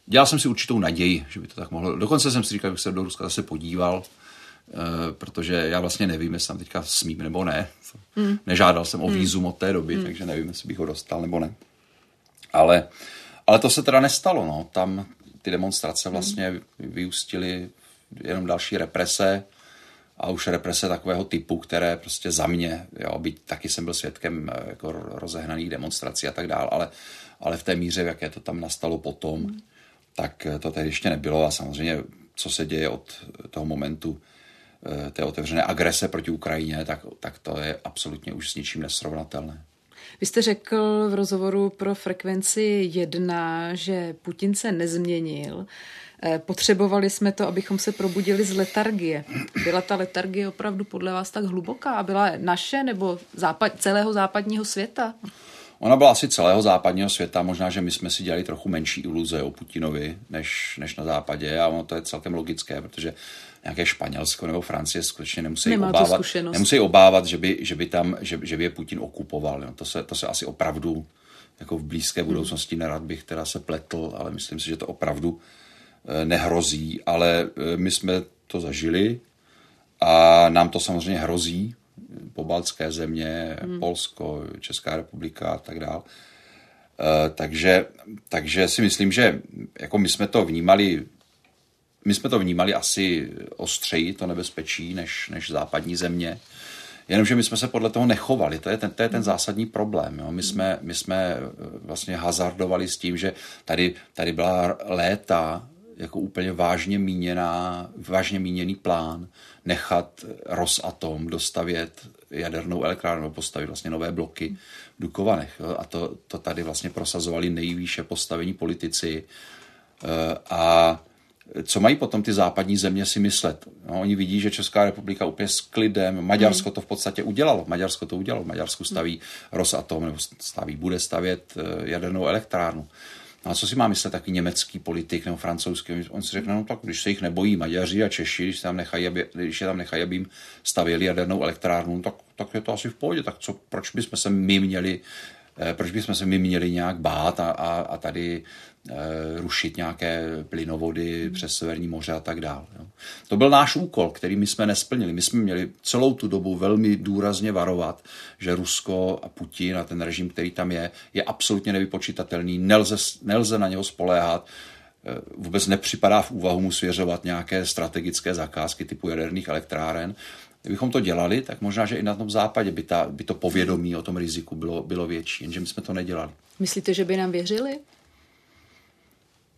dělal jsem si určitou naději, že by to tak mohlo. Dokonce jsem si říkal, že bych se do Ruska zase podíval, protože já vlastně nevím, jestli tam teďka smím nebo ne. Hmm. Nežádal jsem o hmm. výzum od té doby, hmm. takže nevím, jestli bych ho dostal nebo ne. Ale, ale to se teda nestalo. No. Tam ty demonstrace hmm. vlastně vyústily jenom další represe a už represe takového typu, které prostě za mě, jo, byť taky jsem byl svědkem eh, jako rozehnaných demonstrací a tak dál, ale, ale v té míře, v jaké to tam nastalo potom, hmm tak to tehdy ještě nebylo a samozřejmě, co se děje od toho momentu eh, té otevřené agrese proti Ukrajině, tak, tak to je absolutně už s ničím nesrovnatelné. Vy jste řekl v rozhovoru pro frekvenci 1, že Putin se nezměnil. Eh, potřebovali jsme to, abychom se probudili z letargie. Byla ta letargie opravdu podle vás tak hluboká? Byla naše nebo západ, celého západního světa? Ona byla asi celého západního světa, možná, že my jsme si dělali trochu menší iluze o Putinovi než, než na západě a ono to je celkem logické, protože nějaké Španělsko nebo Francie skutečně nemusí Nemá obávat, nemusí obávat, že by, že by tam, že, že by je Putin okupoval. No, to, se, to se asi opravdu jako v blízké budoucnosti nerad bych teda se pletl, ale myslím si, že to opravdu eh, nehrozí, ale eh, my jsme to zažili a nám to samozřejmě hrozí, pobaltské země, hmm. Polsko, Česká republika a tak dále. Takže, takže si myslím, že jako my jsme to vnímali my jsme to vnímali asi ostřeji, to nebezpečí, než, než západní země. Jenomže my jsme se podle toho nechovali, to je ten, to je ten zásadní problém. Jo. My, jsme, my jsme eh, vlastně hazardovali s tím, že tady, tady byla léta jako úplně vážně míněná, vážně míněný plán nechat Rosatom dostavět jadernou elektrárnu, postavit vlastně nové bloky v Dukovanech. A to, to tady vlastně prosazovali nejvýše postavení politici. E, a co mají potom ty západní země si myslet? No, oni vidí, že Česká republika úplně s klidem, Maďarsko to v podstatě udělalo. Maďarsko to udělalo. Maďarsku staví Rosatom, nebo staví, bude stavět e, jadernou elektrárnu. No a co si má myslet taky německý politik nebo francouzský? On si řekne, no tak když se jich nebojí Maďaři a Češi, když, tam nechají, aby, když je tam nechají, aby jim stavěli jadernou elektrárnu, tak, tak je to asi v pohodě. Tak co, proč bychom se my měli eh, proč bychom se my měli nějak bát a, a, a tady Eh, rušit nějaké plynovody přes Severní moře a tak dále. To byl náš úkol, který my jsme nesplnili. My jsme měli celou tu dobu velmi důrazně varovat, že Rusko a Putin a ten režim, který tam je, je absolutně nevypočitatelný, nelze, nelze na něho spoléhat. vůbec nepřipadá v úvahu mu svěřovat nějaké strategické zakázky typu jaderných elektráren. Kdybychom to dělali, tak možná, že i na tom západě by, ta, by to povědomí o tom riziku bylo, bylo větší, jenže my jsme to nedělali. Myslíte, že by nám věřili?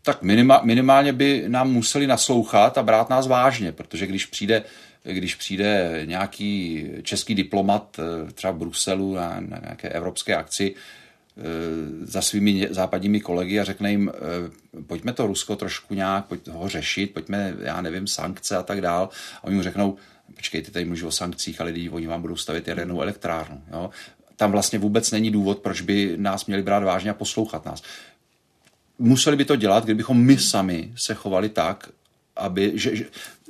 Tak minima, minimálně by nám museli naslouchat a brát nás vážně, protože když přijde, když přijde nějaký český diplomat eh, třeba v Bruselu na, na nějaké evropské akci, eh, za svými západními kolegy a řekne jim, eh, pojďme to Rusko trošku nějak pojď ho řešit, pojďme, já nevím, sankce a tak dál. A oni mu řeknou, počkejte, tady mluví o sankcích, ale lidi, oni vám budou stavit jadernou elektrárnu. Jo? Tam vlastně vůbec není důvod, proč by nás měli brát vážně a poslouchat nás. Museli by to dělat, kdybychom my sami se chovali tak, aby, že, že,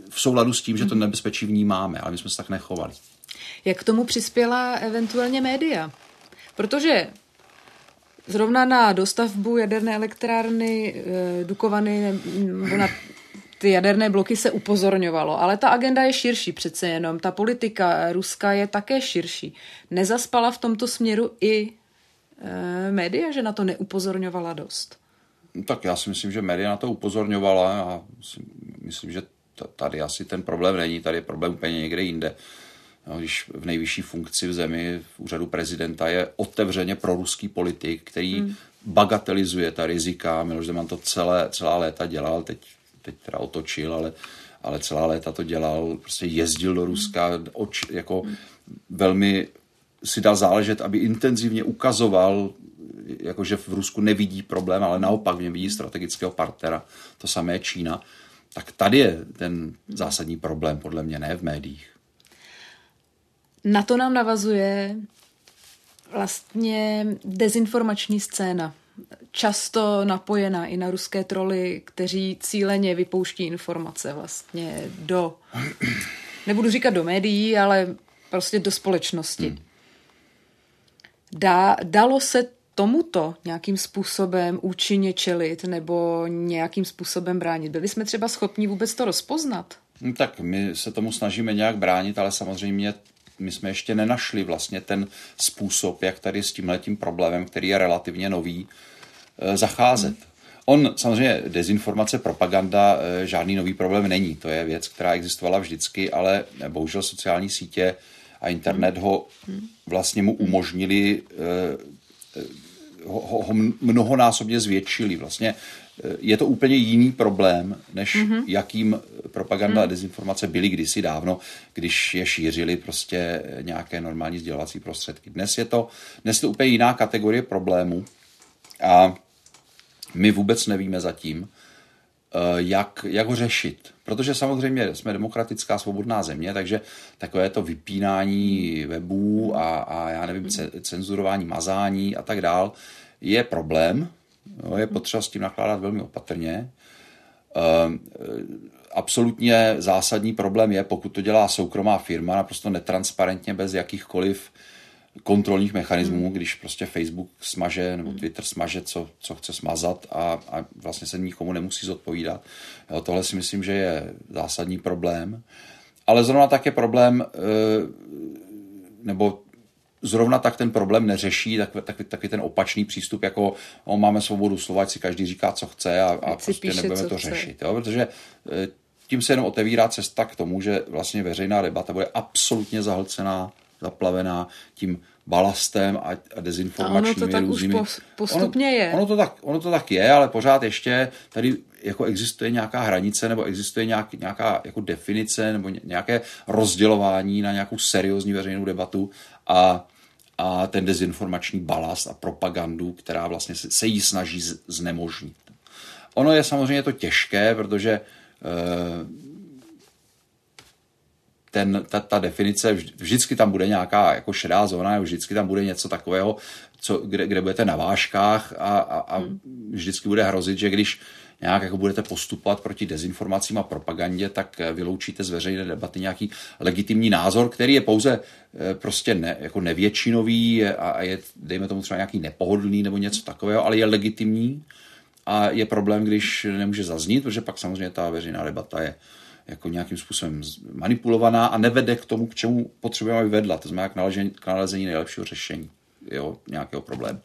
v souladu s tím, že to nebezpečí vnímáme, ale my jsme se tak nechovali. Jak k tomu přispěla eventuálně média? Protože zrovna na dostavbu jaderné elektrárny e, Dukovany nebo na ty jaderné bloky se upozorňovalo, ale ta agenda je širší přece jenom. Ta politika ruská je také širší. Nezaspala v tomto směru i e, média, že na to neupozorňovala dost? Tak já si myslím, že média na to upozorňovala a myslím, že tady asi ten problém není, tady je problém úplně někde jinde. No, když v nejvyšší funkci v zemi, v úřadu prezidenta, je otevřeně proruský politik, který hmm. bagatelizuje ta rizika. Miloš Zeman to celé, celá léta dělal, teď teď teda otočil, ale, ale celá léta to dělal, prostě jezdil do Ruska, oč, jako velmi si dal záležet, aby intenzivně ukazoval, jakože v Rusku nevidí problém, ale naopak v něm vidí strategického partnera. To samé Čína. Tak tady je ten zásadní problém, podle mě, ne v médiích. Na to nám navazuje vlastně dezinformační scéna často napojená i na ruské troly, kteří cíleně vypouští informace vlastně do, nebudu říkat do médií, ale prostě do společnosti. Hmm. Dá, dalo se tomuto nějakým způsobem účinně čelit nebo nějakým způsobem bránit? Byli jsme třeba schopni vůbec to rozpoznat? No, tak my se tomu snažíme nějak bránit, ale samozřejmě my jsme ještě nenašli vlastně ten způsob, jak tady s tímhletím problémem, který je relativně nový, zacházet. On samozřejmě dezinformace, propaganda, eh, žádný nový problém není. To je věc, která existovala vždycky, ale bohužel sociální sítě a internet ho vlastně mu umožnili, eh, ho, ho mnohonásobně zvětšili. Vlastně je to úplně jiný problém, než mm-hmm. jakým propaganda a dezinformace byly kdysi dávno, když je šířili prostě nějaké normální sdělovací prostředky. Dnes je to, dnes je to úplně jiná kategorie problémů a my vůbec nevíme zatím, eh, jak, jak ho řešit. Protože samozřejmě jsme demokratická svobodná země, takže takové to vypínání webů a, a já nevím, cenzurování, mazání a tak dál je problém. Jo, je potřeba s tím nakládat velmi opatrně. Eh, absolutně zásadní problém je, pokud to dělá soukromá firma, naprosto netransparentně, bez jakýchkoliv kontrolních mechanismů, hmm. když prostě Facebook smaže nebo hmm. Twitter smaže, co, co chce smazat a, a vlastně se nikomu nemusí zodpovídat. Jo, tohle si myslím, že je zásadní problém. Ale zrovna tak je problém, eh, nebo zrovna tak ten problém neřeší takový, takový, takový ten opačný přístup, jako o, máme svobodu slova, si každý říká, co chce a, a prostě píše, nebudeme to chce. řešit. Jo? Protože eh, tím se jenom otevírá cesta k tomu, že vlastně veřejná debata bude absolutně zahlcená zaplavená tím balastem a, a dezinformačními a ono to tak různými. už postupně ono, je. Ono to, tak, ono to tak je, ale pořád ještě tady jako existuje nějaká hranice nebo existuje nějak, nějaká jako definice nebo nějaké rozdělování na nějakou seriózní veřejnou debatu a, a ten dezinformační balast a propagandu, která vlastně se, se jí snaží znemožnit. Ono je samozřejmě to těžké, protože e, ten, ta, ta definice, vždycky tam bude nějaká jako šedá zóna, vždycky tam bude něco takového, co, kde, kde budete na vážkách a, a, a hmm. vždycky bude hrozit, že když nějak jako budete postupovat proti dezinformacím a propagandě, tak vyloučíte z veřejné debaty nějaký legitimní názor, který je pouze eh, prostě ne, jako nevětšinový a je, dejme tomu třeba nějaký nepohodlný nebo něco takového, ale je legitimní a je problém, když nemůže zaznít, protože pak samozřejmě ta veřejná debata je jako nějakým způsobem manipulovaná a nevede k tomu, k čemu potřebujeme, aby vedla. To znamená k nalezení, nalezení nejlepšího řešení jo, nějakého problému.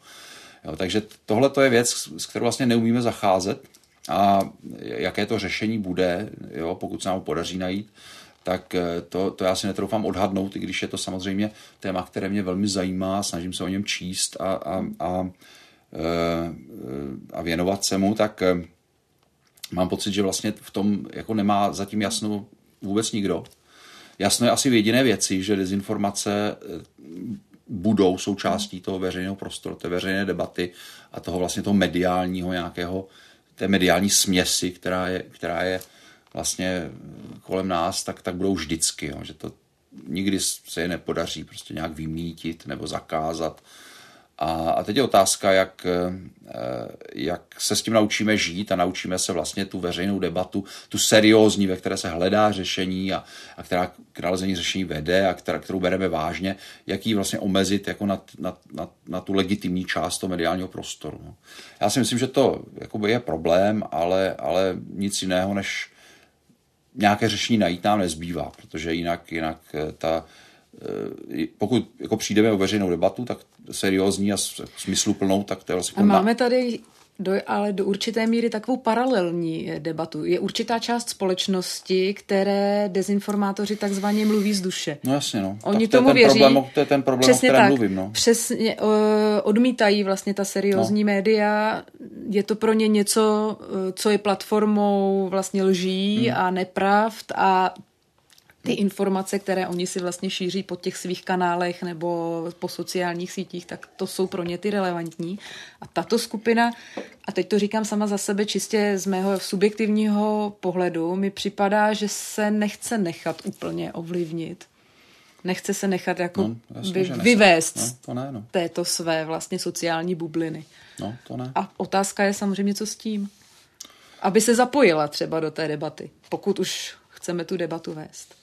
Jo, takže tohle to je věc, s kterou vlastně neumíme zacházet a jaké to řešení bude, jo, pokud se nám podaří najít, tak eh, to, to já si netroufám odhadnout, i když je to samozřejmě téma, které mě velmi zajímá, snažím se o něm číst a, a, a, eh, a věnovat se mu, tak eh, mám pocit, že vlastně v tom jako nemá zatím jasno vůbec nikdo. Jasno je asi v jediné věci, že dezinformace budou součástí toho veřejného prostoru, té veřejné debaty a toho vlastně toho mediálního nějakého, té mediální směsi, která je, která je vlastně kolem nás, tak, tak budou vždycky, jo, že to nikdy se je nepodaří prostě nějak vymítit nebo zakázat. A, a teď je otázka, jak, eh, jak se s tím naučíme žít a naučíme se vlastně tu veřejnou debatu, tu seriózní, ve které se hledá řešení a, a která k nalezení řešení vede a která, kterou bereme vážně, jak ji vlastně omezit jako na, na, na, na tu legitimní část toho mediálního prostoru. No. Já si myslím, že to je problém, ale, ale nic jiného než nějaké řešení najít nám nezbývá, protože jinak, jinak eh, ta, eh, pokud jako přijdeme o veřejnou debatu, tak seriózní a smysluplnou, tak to je vlastně... A máme tady do, ale do určité míry takovou paralelní eh, debatu. Je určitá část společnosti, které dezinformátoři takzvaně mluví z duše. No jasně, no. Oni tak to tomu je ten věří. Problém, to je ten problém, přesně o kterém tak, mluvím, no. Přesně, uh, odmítají vlastně ta seriózní no. média. Je to pro ně něco, co je platformou vlastně lží hmm. a nepravd a ty informace, které oni si vlastně šíří po těch svých kanálech nebo po sociálních sítích, tak to jsou pro ně ty relevantní. A tato skupina, a teď to říkám sama za sebe čistě z mého subjektivního pohledu, mi připadá, že se nechce nechat úplně ovlivnit. Nechce se nechat jako no, jasně, vy, vyvést no, to ne, no. této své vlastně sociální bubliny. No, to ne. A otázka je samozřejmě, co s tím. Aby se zapojila třeba do té debaty, pokud už chceme tu debatu vést.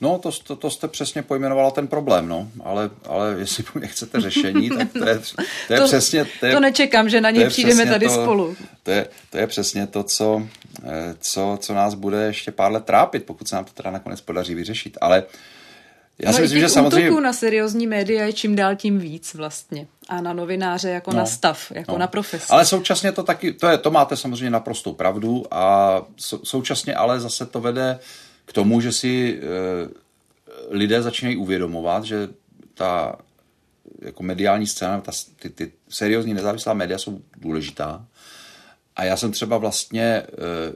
No, to, to, to jste přesně pojmenovala ten problém, no. Ale, ale jestli po mě chcete řešení, tak to je, to je to, přesně... To, je, to nečekám, že na něj přijdeme tady to, spolu. To je, to je přesně to, co, eh, co, co nás bude ještě pár let trápit, pokud se nám to teda nakonec podaří vyřešit. Ale já no si myslím, že samozřejmě... na seriózní média je čím dál tím víc vlastně. A na novináře jako no, na stav, jako no. na profesi. Ale současně to taky, to, je, to máte samozřejmě naprostou pravdu a současně ale zase to vede k tomu, že si e, lidé začínají uvědomovat, že ta jako mediální scéna, ta, ty, ty seriózní nezávislá média jsou důležitá. A já jsem třeba vlastně e,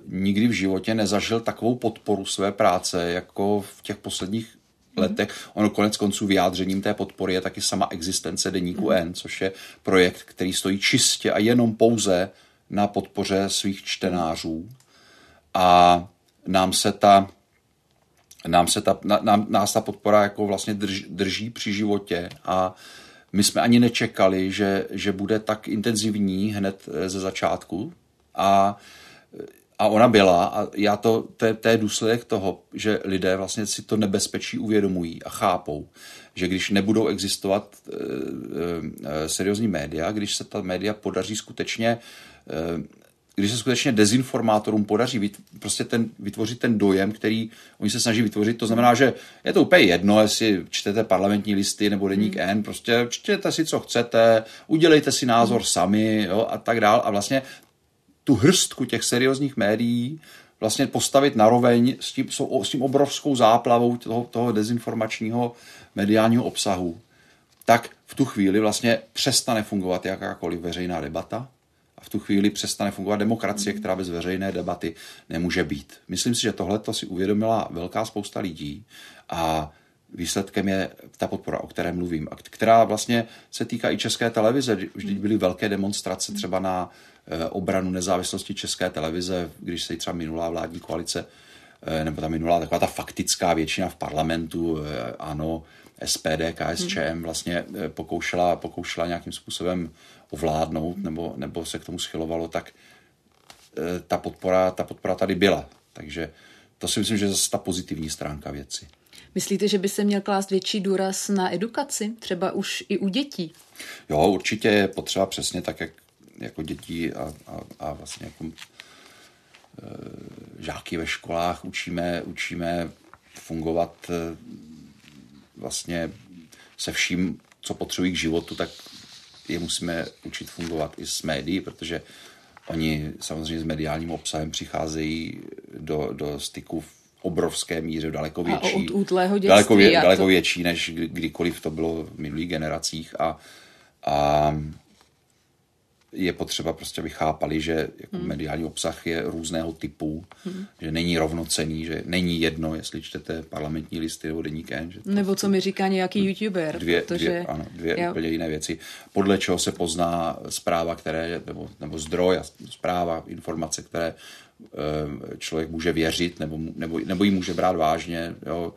nikdy v životě nezažil takovou podporu své práce, jako v těch posledních mm. letech. Ono konec konců vyjádřením té podpory je taky sama existence Deníku mm. N, což je projekt, který stojí čistě a jenom pouze na podpoře svých čtenářů. A nám se ta nám se ta, nám, nás ta podpora jako vlastně drž, drží při životě a my jsme ani nečekali, že, že bude tak intenzivní hned eh, ze začátku. A, a ona byla a já to, to, to je důsledek toho, že lidé vlastně si to nebezpečí uvědomují a chápou, že když nebudou existovat e, e, seriózní média, když se ta média podaří skutečně když se skutečně dezinformátorům podaří vyt, prostě ten, vytvořit ten dojem, který oni se snaží vytvořit, to znamená, že je to úplně jedno, jestli čtete parlamentní listy nebo deník hmm. N, prostě čtěte si, co chcete, udělejte si názor hmm. sami jo, a tak dál. A vlastně tu hrstku těch seriózních médií vlastně postavit naroveň s tím, s tím obrovskou záplavou toho, toho dezinformačního mediálního obsahu, tak v tu chvíli vlastně přestane fungovat jakákoliv veřejná debata, a v tu chvíli přestane fungovat demokracie, která bez veřejné debaty nemůže být. Myslím si, že tohle si uvědomila velká spousta lidí a výsledkem je ta podpora, o které mluvím, a která vlastně se týká i české televize. Vždyť byly velké demonstrace třeba na eh, obranu nezávislosti české televize, když se třeba minulá vládní koalice, eh, nebo ta minulá taková ta faktická většina v parlamentu, eh, ano, SPD, KSČM vlastně pokoušela, pokoušela nějakým způsobem ovládnout nebo, nebo se k tomu schylovalo, tak e, ta podpora, ta podpora tady byla. Takže to si myslím, že je zase ta pozitivní stránka věci. Myslíte, že by se měl klást větší důraz na edukaci, třeba už i u dětí? Jo, určitě je potřeba přesně tak, jak jako dětí a, a, a vlastně jako e, žáky ve školách učíme, učíme fungovat vlastně se vším, co potřebují k životu, tak je musíme učit fungovat i s médií, protože oni samozřejmě s mediálním obsahem přicházejí do, do styku v obrovské míře, daleko větší. A od útlého dětství. Daleko, vě, daleko to... větší, než kdy- kdykoliv to bylo v minulých generacích a, a je potřeba prostě, aby chápali, že jako hmm. mediální obsah je různého typu, hmm. že není rovnocený, že není jedno, jestli čtete parlamentní listy nebo deník N, že to Nebo co mi říká nějaký youtuber. dvě, protože... dvě, ano, dvě jo. úplně jiné věci. Podle čeho se pozná zpráva, které, nebo, nebo zdroj a zpráva, informace, které eh, člověk může věřit nebo, nebo, nebo ji může brát vážně, jo,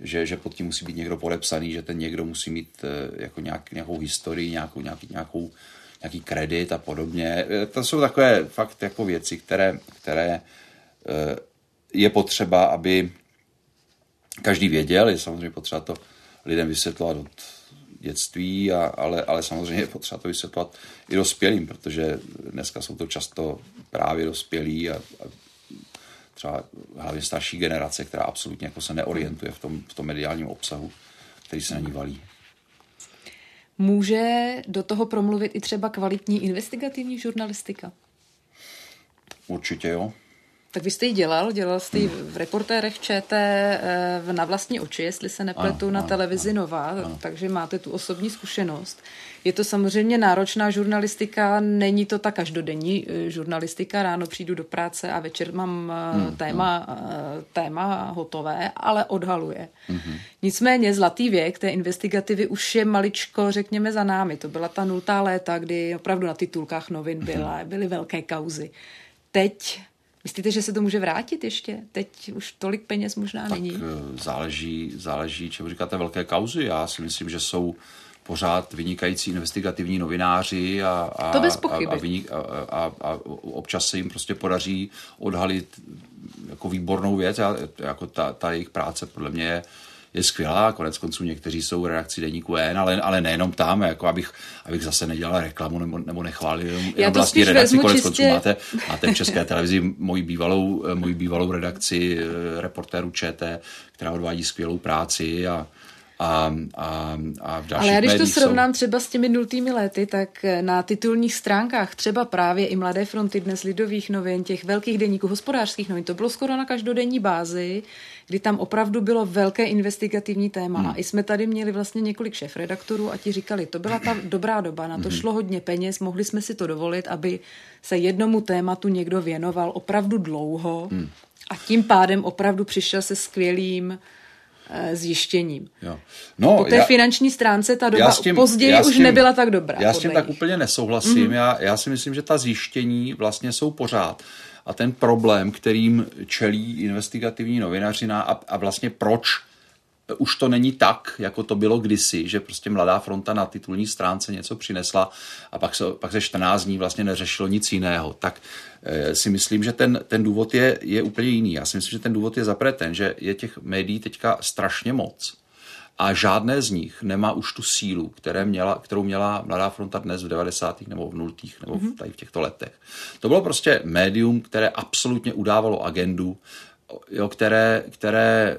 že, že pod tím musí být někdo podepsaný, že ten někdo musí mít eh, jako nějak, nějakou historii, nějakou, nějaký, nějakou, nějaký kredit a podobně. Eh, To jsou takové fakt jako věci, které, které eh, je potřeba, aby každý věděl, je samozřejmě potřeba to lidem vysvětlovat od dětství, a, ale, ale samozřejmě je potřeba to vysvětlovat i dospělým, protože dneska jsou to často právě dospělí a, a třeba hlavně starší generace, která absolutně jako se neorientuje v tom, v tom mediálním obsahu, který se na ní valí. Může do toho promluvit i třeba kvalitní investigativní žurnalistika? Určitě jo. Tak vy jste ji dělal, dělal jste ji v reportérech ČT eh, v na vlastní oči, jestli se nepletu, Ano, na ano, televizi Nová, takže máte tu osobní zkušenost. Je to samozřejmě náročná žurnalistika, není to ta každodenní eh, žurnalistika, ráno přijdu do práce a večer mám hmm, téma, hmm. téma hotové, ale odhaluje. Hmm. Nicméně zlatý věk té investigativy už je maličko, řekněme, za námi. To byla ta nultá léta, kdy opravdu na titulkách novin byla, byly velké kauzy. Teď Myslíte, že se to může vrátit ještě? Teď už tolik peněz možná Tak není. eh, záleží, záleží, čemu říkáte velké kauzy. Já si myslím, že jsou pořád vynikající investigativní novináři a, a, To bez a, a, vynik, a, a, a občas se jim prostě podaří odhalit jako výbornou věc. Já, jako ta, ta jejich práce podle mě je, je skvělá, konec konců někteří jsou v redakci deníku N, ale, ale nejenom tam, jako abych, abych zase nedělal reklamu nebo, nebo nechválil jenom, jenom to vlastní redakci, konec čistě- konců máte, máte v České televizi moji bývalou, moji bývalou redakci eh, reportéru ČT, která odvádí skvělou práci a, a, a, a v dalších Ale já když to srovnám třeba s těmi nultými lety, tak na titulních stránkách třeba právě i Mladé fronty dnes lidových novin, těch velkých deníků, hospodářských novin, to bylo skoro na každodenní bázi, kdy tam opravdu bylo velké investigativní téma. Hmm. A i jsme tady měli vlastně několik šéf-redaktorů a ti říkali, to byla ta dobrá doba, na to Hmm. šlo hodně peněz, mohli jsme si to dovolit, aby se jednomu tématu někdo věnoval opravdu dlouho Hmm. a tím pádem opravdu přišel se skvělým eh, zjištěním. Jo. No, Po té já- finanční stránce ta doba tím- později já s už tím- nebyla tak dobrá. Já s tím tak nich. úplně nesouhlasím. Mm-hmm. Já, já si myslím, že ta zjištění vlastně jsou pořád. A ten problém, kterým čelí investigativní novinařina a, a vlastně proč už to není tak, jako to bylo kdysi, že prostě Mladá fronta na titulní stránce něco přinesla a pak se, pak se 14 dní vlastně neřešilo nic jiného. Tak eh, si myslím, že ten, ten důvod je, je úplně jiný. Já si myslím, že ten důvod je zaprvé ten, že je těch médií teďka strašně moc a žádné z nich nemá už tu sílu, které měla, kterou měla Mladá fronta dnes v 90. nebo v 0. nebo Mhm. v, tady v těchto letech. To bylo prostě médium, které absolutně udávalo agendu, jo, které, které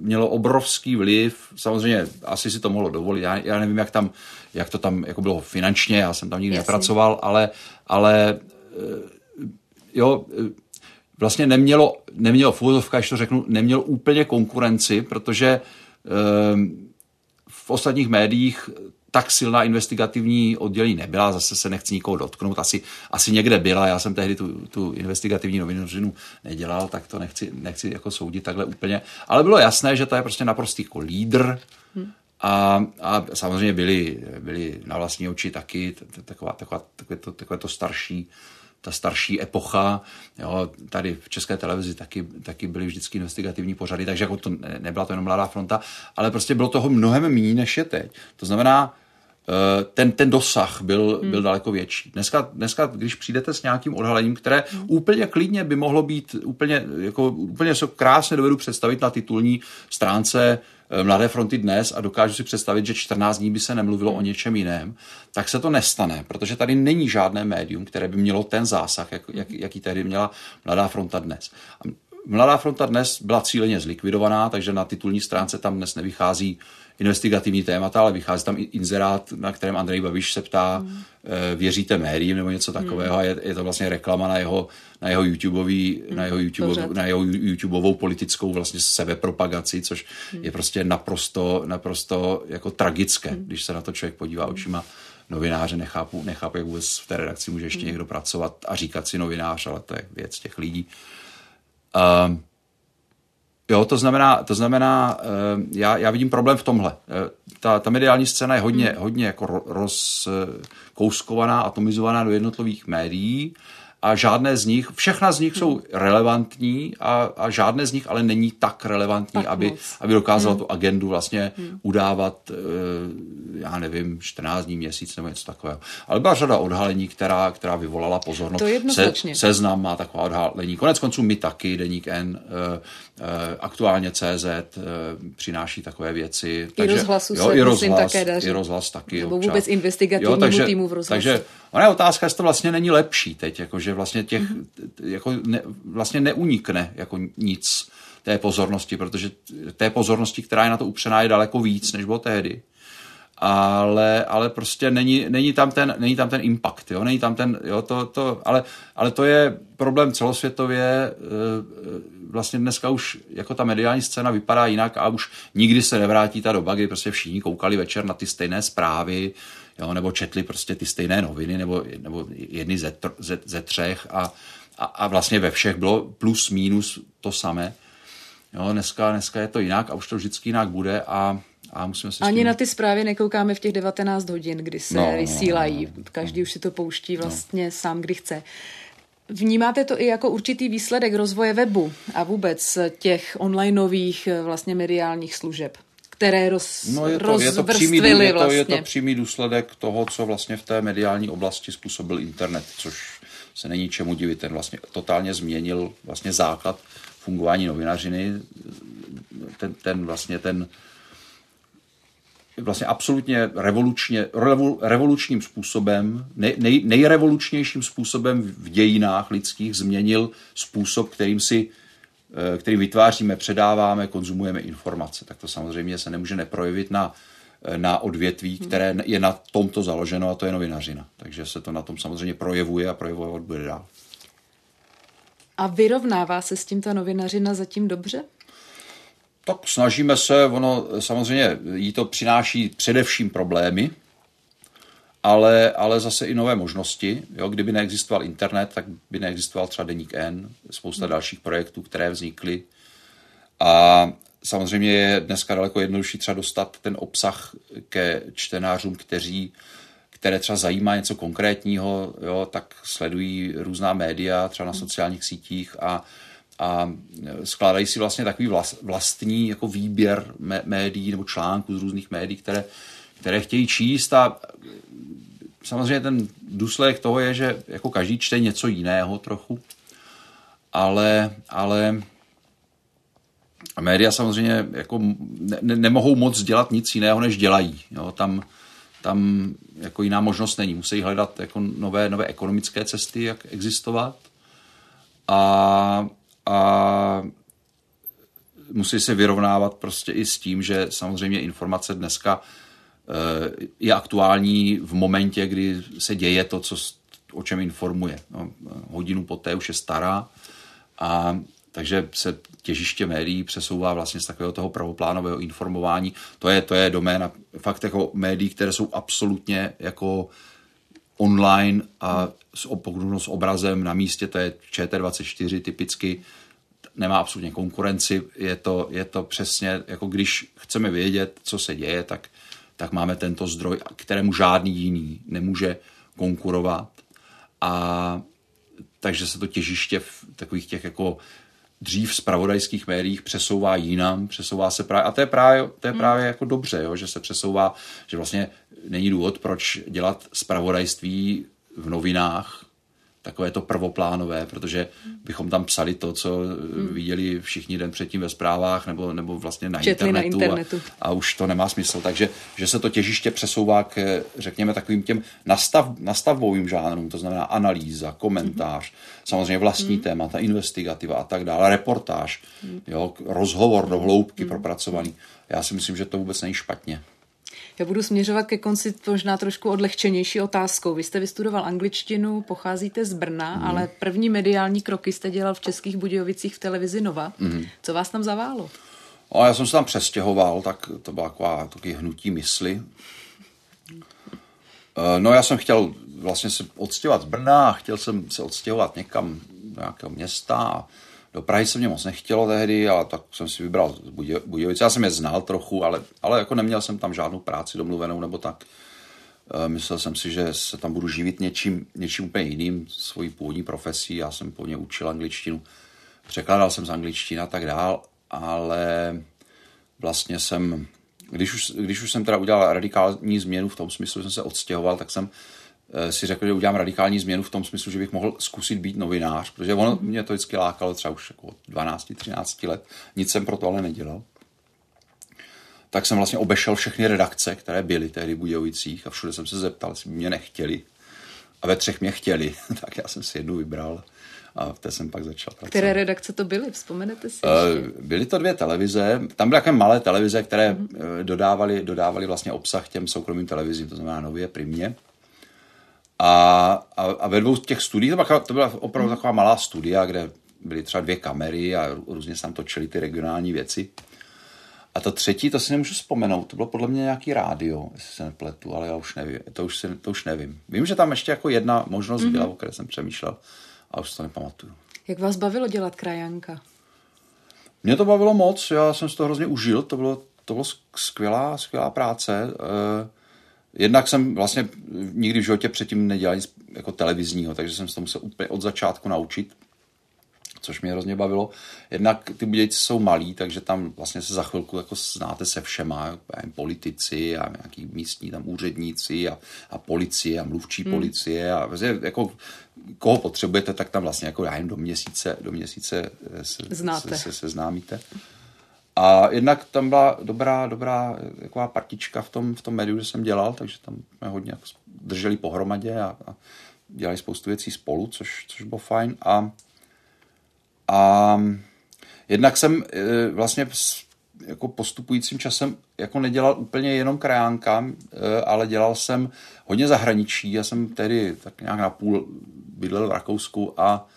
mělo obrovský vliv, samozřejmě asi si to mohlo dovolit, já, já nevím, jak, tam, jak to tam jako bylo finančně, já jsem tam nikdy nepracoval, ale, ale eh, jo, eh, vlastně nemělo, nemělo v úvozovkách, když to řeknu, nemělo úplně konkurenci, protože ehm, v ostatních médiích tak silná investigativní oddělení nebyla, zase se nechci nikoho dotknout, asi, asi někde byla, já jsem tehdy tu, tu investigativní novinařinu nedělal, tak to nechci, nechci jako soudit takhle úplně, ale bylo jasné, že to je prostě naprostý jako lídr a, a samozřejmě byli, byli na vlastní oči taky taková, taková, takové, to, takové to starší ta starší epocha, jo, tady v české televizi taky, taky byly vždycky investigativní pořady, takže jako to ne, nebyla to jenom Mladá fronta, ale prostě bylo toho mnohem méně, než je teď. To znamená, eh, ten, ten dosah byl, byl daleko větší. Dneska, dneska, když přijdete s nějakým odhalením, které úplně klidně by mohlo být, úplně, jako, úplně se krásně dovedu představit na titulní stránce eh, Mladé fronty dnes a dokážu si představit, že 14 dní by se nemluvilo o něčem jiném, tak se to nestane, protože tady není žádné médium, které by mělo ten zásah, jak, jak, jaký tehdy měla Mladá fronta dnes. Mladá fronta dnes byla cíleně zlikvidovaná, takže na titulní stránce tam dnes nevychází investigativní témata, ale vychází tam i inzerát, na kterém Andrej Babiš se ptá, hmm. věříte médiím nebo něco takového hmm. a je, je to vlastně reklama na jeho, na jeho YouTubeový, hmm. na jeho, YouTube, na jeho YouTubeovou politickou vlastně sebepropagaci, což hmm. je prostě naprosto, naprosto jako tragické, hmm. když se na to člověk podívá hmm. očima novináře, nechápu, nechápu, jak vůbec v té redakci může ještě hmm. někdo pracovat a říkat si novinář, ale to je věc těch lidí. Uh, Jo, to znamená, to znamená uh, já, já vidím problém v tomhle. Uh, ta, ta mediální scéna je hodně, hmm. hodně jako rozkouskovaná, atomizovaná do jednotlivých médií a žádné z nich, všechna z nich hmm. jsou relevantní a, a žádné z nich ale není tak relevantní, tak aby, aby dokázala hmm. tu agendu vlastně hmm. udávat, eh, já nevím, 14 dní, měsíc nebo něco takového. Ale byla řada odhalení, která, která vyvolala pozornost. To jednoznačně. Se, seznam má taková odhalení. Konec konců my taky, Deník N, eh, eh, aktuálně CZ přináší takové věci. I takže, rozhlasu jo, se i rozhlas, také daří. I rozhlas taky. Nebo občas. vůbec investigativnímu jo, takže, týmu v rozhlasu. Takže ona je otázka, jestli to vlastně není lepší teď, jakože vlastně těch, mm-hmm. jako ne, vlastně neunikne jako nic té pozornosti, protože té pozornosti, která je na to upřená, je daleko víc, než bylo tehdy. Ale, ale prostě není, není, tam ten, není tam ten impact, jo? není tam ten, jo, to, to, ale, ale to je problém celosvětově, e, vlastně dneska už jako ta mediální scéna vypadá jinak a už nikdy se nevrátí ta doba, kdy prostě všichni koukali večer na ty stejné zprávy, jo, nebo četli prostě ty stejné noviny, nebo, nebo jedny ze, tr, ze, ze třech a, a, a vlastně ve všech bylo plus minus to samé. Jo, dneska, dneska je to jinak a už to vždycky jinak bude a a musíme se Ani tím... na ty zprávy nekoukáme v těch 19 hodin, kdy se no, vysílají. No, no, no. Každý už si to pouští vlastně no. sám, kdy chce. Vnímáte to i jako určitý výsledek rozvoje webu a vůbec těch onlineových vlastně mediálních služeb? Které roz, no je to, je to, přímý, je, to, vlastně. je to přímý důsledek toho, co vlastně v té mediální oblasti způsobil internet, což se není čemu divit. Ten vlastně totálně změnil vlastně základ fungování novinařiny. Ten, ten vlastně ten vlastně absolutně revolučně, revolučním způsobem, nej, nej, nejrevolučnějším způsobem v dějinách lidských změnil způsob, kterým si který vytváříme, předáváme, konzumujeme informace. Tak to samozřejmě se nemůže neprojevit na, eh, na odvětví, hmm. které je na tomto založeno a to je novinařina. Takže se to na tom samozřejmě projevuje a projevovat bude dál. A vyrovnává se s tím ta novinařina zatím dobře? Tak snažíme se, ono samozřejmě jí to přináší především problémy, ale, ale zase i nové možnosti. Jo? Kdyby neexistoval internet, tak by neexistoval třeba Deník N, spousta hmm. dalších projektů, které vznikly. A samozřejmě je dneska daleko jednodušší třeba dostat ten obsah ke čtenářům, kteří které třeba zajímá něco konkrétního, jo, tak sledují různá média, třeba na hmm. sociálních sítích a, a skládají si vlastně takový vlastní jako výběr médií nebo článků z různých médií, které, které chtějí číst a samozřejmě ten důsledek toho je, že jako každý čte něco jiného trochu, ale, ale média samozřejmě jako ne, nemohou moc dělat nic jiného, než dělají. Jo, tam, tam jako jiná možnost není. Musí hledat jako nové, nové ekonomické cesty, jak existovat. A, a musí se vyrovnávat prostě i s tím, že samozřejmě informace dneska je aktuální v momentě, kdy se děje to, co, o čem informuje. No, hodinu poté už je stará a takže se těžiště médií přesouvá vlastně z takového toho pravoplánového informování. To je, to je doména fakt jako médií, které jsou absolutně jako online a s, s obrazem na místě, to je ČT24 typicky, nemá absolutně konkurenci, je to, je to přesně, jako když chceme vědět, co se děje, tak tak máme tento zdroj, kterému žádný jiný nemůže konkurovat. A takže se to těžiště v takových těch jako dřív spravodajských médiích přesouvá jinam, přesouvá se právě, a to je právě, to je hmm. právě jako dobře, jo, že se přesouvá, že vlastně není důvod, proč dělat spravodajství v novinách, takové to prvoplánové, protože bychom tam psali to, co hmm. viděli všichni den předtím ve zprávách nebo, nebo vlastně na Četli internetu, na internetu. A, a už to nemá smysl. Takže že se to těžiště přesouvá k, řekněme, takovým těm nastav, nastavbovým žánrům, to znamená analýza, komentář, hmm. samozřejmě vlastní hmm. témata, investigativa a tak dále, reportáž, hmm. jo, rozhovor do hloubky hmm. propracovaný. Já si myslím, že to vůbec není špatně. Já budu směřovat ke konci možná trošku odlehčenější otázkou. Vy jste vystudoval angličtinu, pocházíte z Brna, mm. ale první mediální kroky jste dělal v Českých Budějovicích v televizi Nova. Mm. Co vás tam zaválo? No, já jsem se tam přestěhoval, tak to byla taková taky hnutí mysli. Eh, no já jsem chtěl vlastně se odstěhovat z Brna, chtěl jsem se odstěhovat někam do nějakého města do Prahy se mě moc nechtělo tehdy, ale tak jsem si vybral Budějovice. Já jsem je znal trochu, ale, ale jako neměl jsem tam žádnou práci domluvenou nebo tak. E, myslel jsem si, že se tam budu živit něčím, něčím úplně jiným, svojí původní profesí. Já jsem původně učil angličtinu, překládal jsem z angličtiny a tak dál, ale vlastně jsem, když už, když už jsem teda udělal radikální změnu v tom smyslu, že jsem se odstěhoval, tak jsem Eh, si řekl, že udělám radikální změnu v tom smyslu, že bych mohl zkusit být novinář, protože ono mě to vždycky lákalo třeba už jako 12-13 let, nic jsem pro to ale nedělal. Tak jsem vlastně obešel všechny redakce, které byly tehdy v Budějovicích a všude jsem se zeptal, jestli mě nechtěli. A ve třech mě chtěli, tak já jsem si jednu vybral a v té jsem pak začal pracovat. Které redakce to byly, vzpomenete si? Uh, byly to dvě televize, tam byly také malé televize, které uh-huh. dodávali, dodávali vlastně obsah těm soukromým televizím, to znamená Nově, Primě. A, a, a ve dvou těch studiích, to byla, to byla opravdu taková malá studia, kde byly třeba dvě kamery a různě se tam točily ty regionální věci. A to třetí, to si nemůžu vzpomenout, to bylo podle mě nějaký rádio, jestli se nepletu, ale já už nevím, to už, si, to už nevím. Vím, že tam ještě jako jedna možnost mm-hmm. byla, o které jsem přemýšlel, a už to nepamatuju. Jak vás bavilo dělat krajanka? Mě to bavilo moc, já jsem si to hrozně užil, to bylo, to bylo skvělá, skvělá práce. E, Jednak jsem vlastně nikdy v životě předtím nedělal nic jako televizního, takže jsem se to musel úplně od začátku naučit, což mě hrozně bavilo. Jednak ty Budějci jsou malí, takže tam vlastně se za chvilku jako znáte se všema, politici a nějaký místní tam úředníci a, a policie a mluvčí hmm. policie a vlastně jako koho potřebujete, tak tam vlastně jako já jen do měsíce, do měsíce se, Znáte. se, se seznámíte. A jednak tam byla dobrá, dobrá taková partička v tom, v tom médiu, že jsem dělal, takže tam jsme hodně jako drželi pohromadě a, a dělali spoustu věcí spolu, což, což bylo fajn. A, a jednak jsem e, vlastně jako postupujícím časem jako nedělal úplně jenom krajánka, e, ale dělal jsem hodně zahraničí. Já jsem tedy tak nějak na půl bydlel v Rakousku a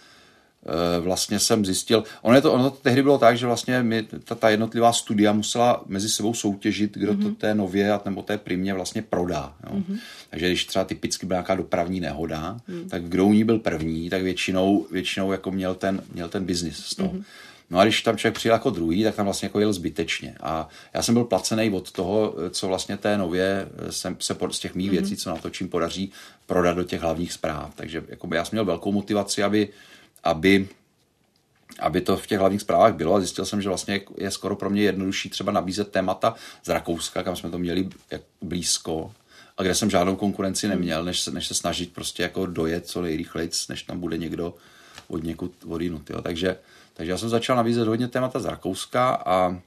vlastně jsem zjistil, ono, je to, ono to tehdy bylo tak, že vlastně mi ta, ta jednotlivá studia musela mezi sebou soutěžit, kdo mm-hmm. to mhm. té nově nebo té primě vlastně prodá. Jo. Mm-hmm. Takže když třeba typicky byla nějaká dopravní nehoda, mm. tak kdo u ní byl první, tak většinou, většinou jako měl ten, měl ten biznis z toho. Mm-hmm. No a když tam člověk přijel jako druhý, tak tam vlastně jako jel zbytečně. A já jsem byl placený od toho, co vlastně té nově jsem se z těch mých mm-hmm. věcí, co natočím, podaří prodat do těch hlavních zpráv. Takže jako já jsem měl velkou motivaci, aby aby aby to v těch hlavních zprávách bylo a zjistil jsem, že vlastně je skoro pro mě jednodušší třeba nabízet témata z Rakouska, kam jsme to měli blízko a kde jsem žádnou konkurenci hmm. neměl, než se, než se snažit prostě jako dojet co nejrychleji, než tam bude někdo od někud odinut. Jo. Takže, takže já jsem začal nabízet hodně témata z Rakouska a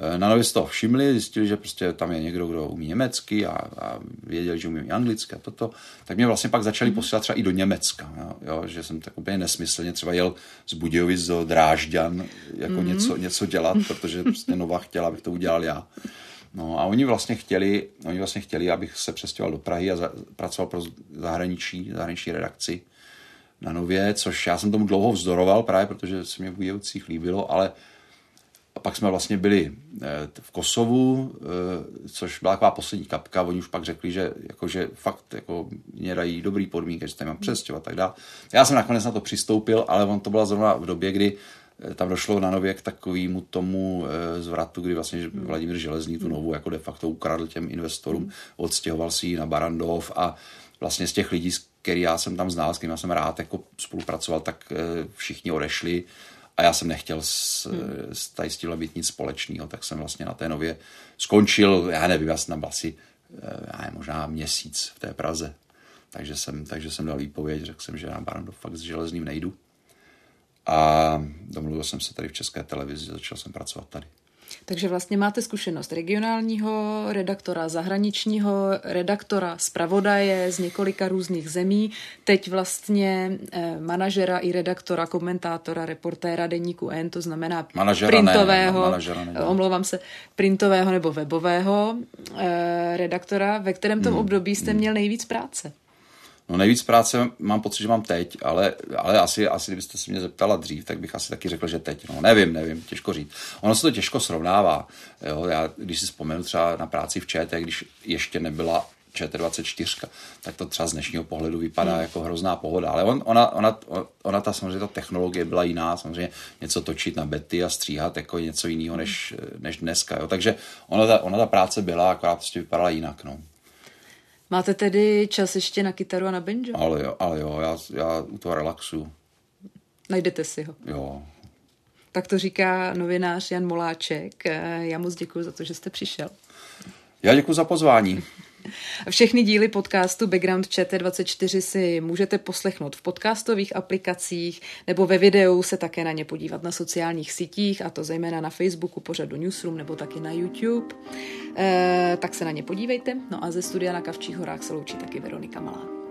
Eh, na nově z toho všimli, zjistili, že prostě tam je někdo, kdo umí německy a, a věděli, že umí anglicky a toto, tak mě vlastně pak začali mm. posílat třeba i do Německa, jo, jo, že jsem tak úplně nesmyslně třeba jel z Budějovic do Drážďan jako mm. něco, něco dělat, protože prostě Nova chtěla, abych to udělal já. No a oni vlastně chtěli, oni vlastně chtěli, abych se přestěhoval do Prahy a za, pracoval pro zahraničí, zahraniční redakci na Nově, což já jsem tomu dlouho vzdoroval právě, protože se mě v Budějovicích líbilo, ale a pak jsme vlastně byli eh, v Kosovu, eh, což byla taková poslední kapka. Oni už pak řekli, že, jako, že fakt jako, mě dají dobrý podmínky, že tam mám přestěhovat a tak dále. Já jsem nakonec na to přistoupil, ale on to byla zrovna v době, kdy eh, tam došlo na nově k takovému tomu zvratu, kdy vlastně Vladimír Železný tu novu jako de facto ukradl těm investorům, odstěhoval si ji na Barandov a vlastně z těch lidí, který já jsem tam znal, s kterými jsem rád jako spolupracoval, tak všichni odešli a já jsem nechtěl s, hmm. s tady s tímhle být nic společného, tak jsem vlastně na té nově skončil, já nevím, já jsem tam asi já nevím, možná měsíc v té Praze. takže jsem, takže jsem dal výpověď, řekl jsem, že na Barandov fakt s železným nejdu. A domluvil jsem se tady v České televizi, začal jsem pracovat tady. Takže vlastně máte zkušenost regionálního redaktora, zahraničního redaktora, zpravodaje z několika různých zemí, teď vlastně eh, manažera i redaktora, komentátora, reportéra deníku N, to znamená Manažera printového, ne, manažera ne, omlouvám se, printového nebo webového eh, redaktora, ve kterém tom Hmm. období jste měl nejvíc práce. No nejvíc práce mám pocit, že mám teď, ale, ale asi, asi kdybyste se mě zeptala dřív, tak bych asi taky řekl, že teď. No, nevím, nevím, těžko říct. Ono se to těžko srovnává. Jo, já, když si vzpomenu třeba na práci v ČT, když ještě nebyla ČT24, tak to třeba z dnešního pohledu vypadá jako hrozná pohoda. Ale on, ona, ona, ona, ta samozřejmě ta technologie byla jiná, samozřejmě něco točit na bety a stříhat jako něco jiného než, než dneska. Jo. Takže ona ta, ona ta práce byla, akorát prostě vypadala jinak. No. Máte tedy čas ještě na kytaru a na banjo? Ale jo, ale jo já, já u toho relaxu. Najdete si ho. Jo, Tak to říká novinář Jan Moláček. Já moc děkuji za to, že jste přišel. Já děkuji za pozvání. Všechny díly podcastu Background ČT24 si můžete poslechnout v podcastových aplikacích nebo ve videu se také na ně podívat na sociálních sítích, a to zejména na Facebooku pořadu Newsroom nebo taky na YouTube. E, tak se na ně podívejte. No a ze studia na Kavčích horách se loučí taky Veronika Malá.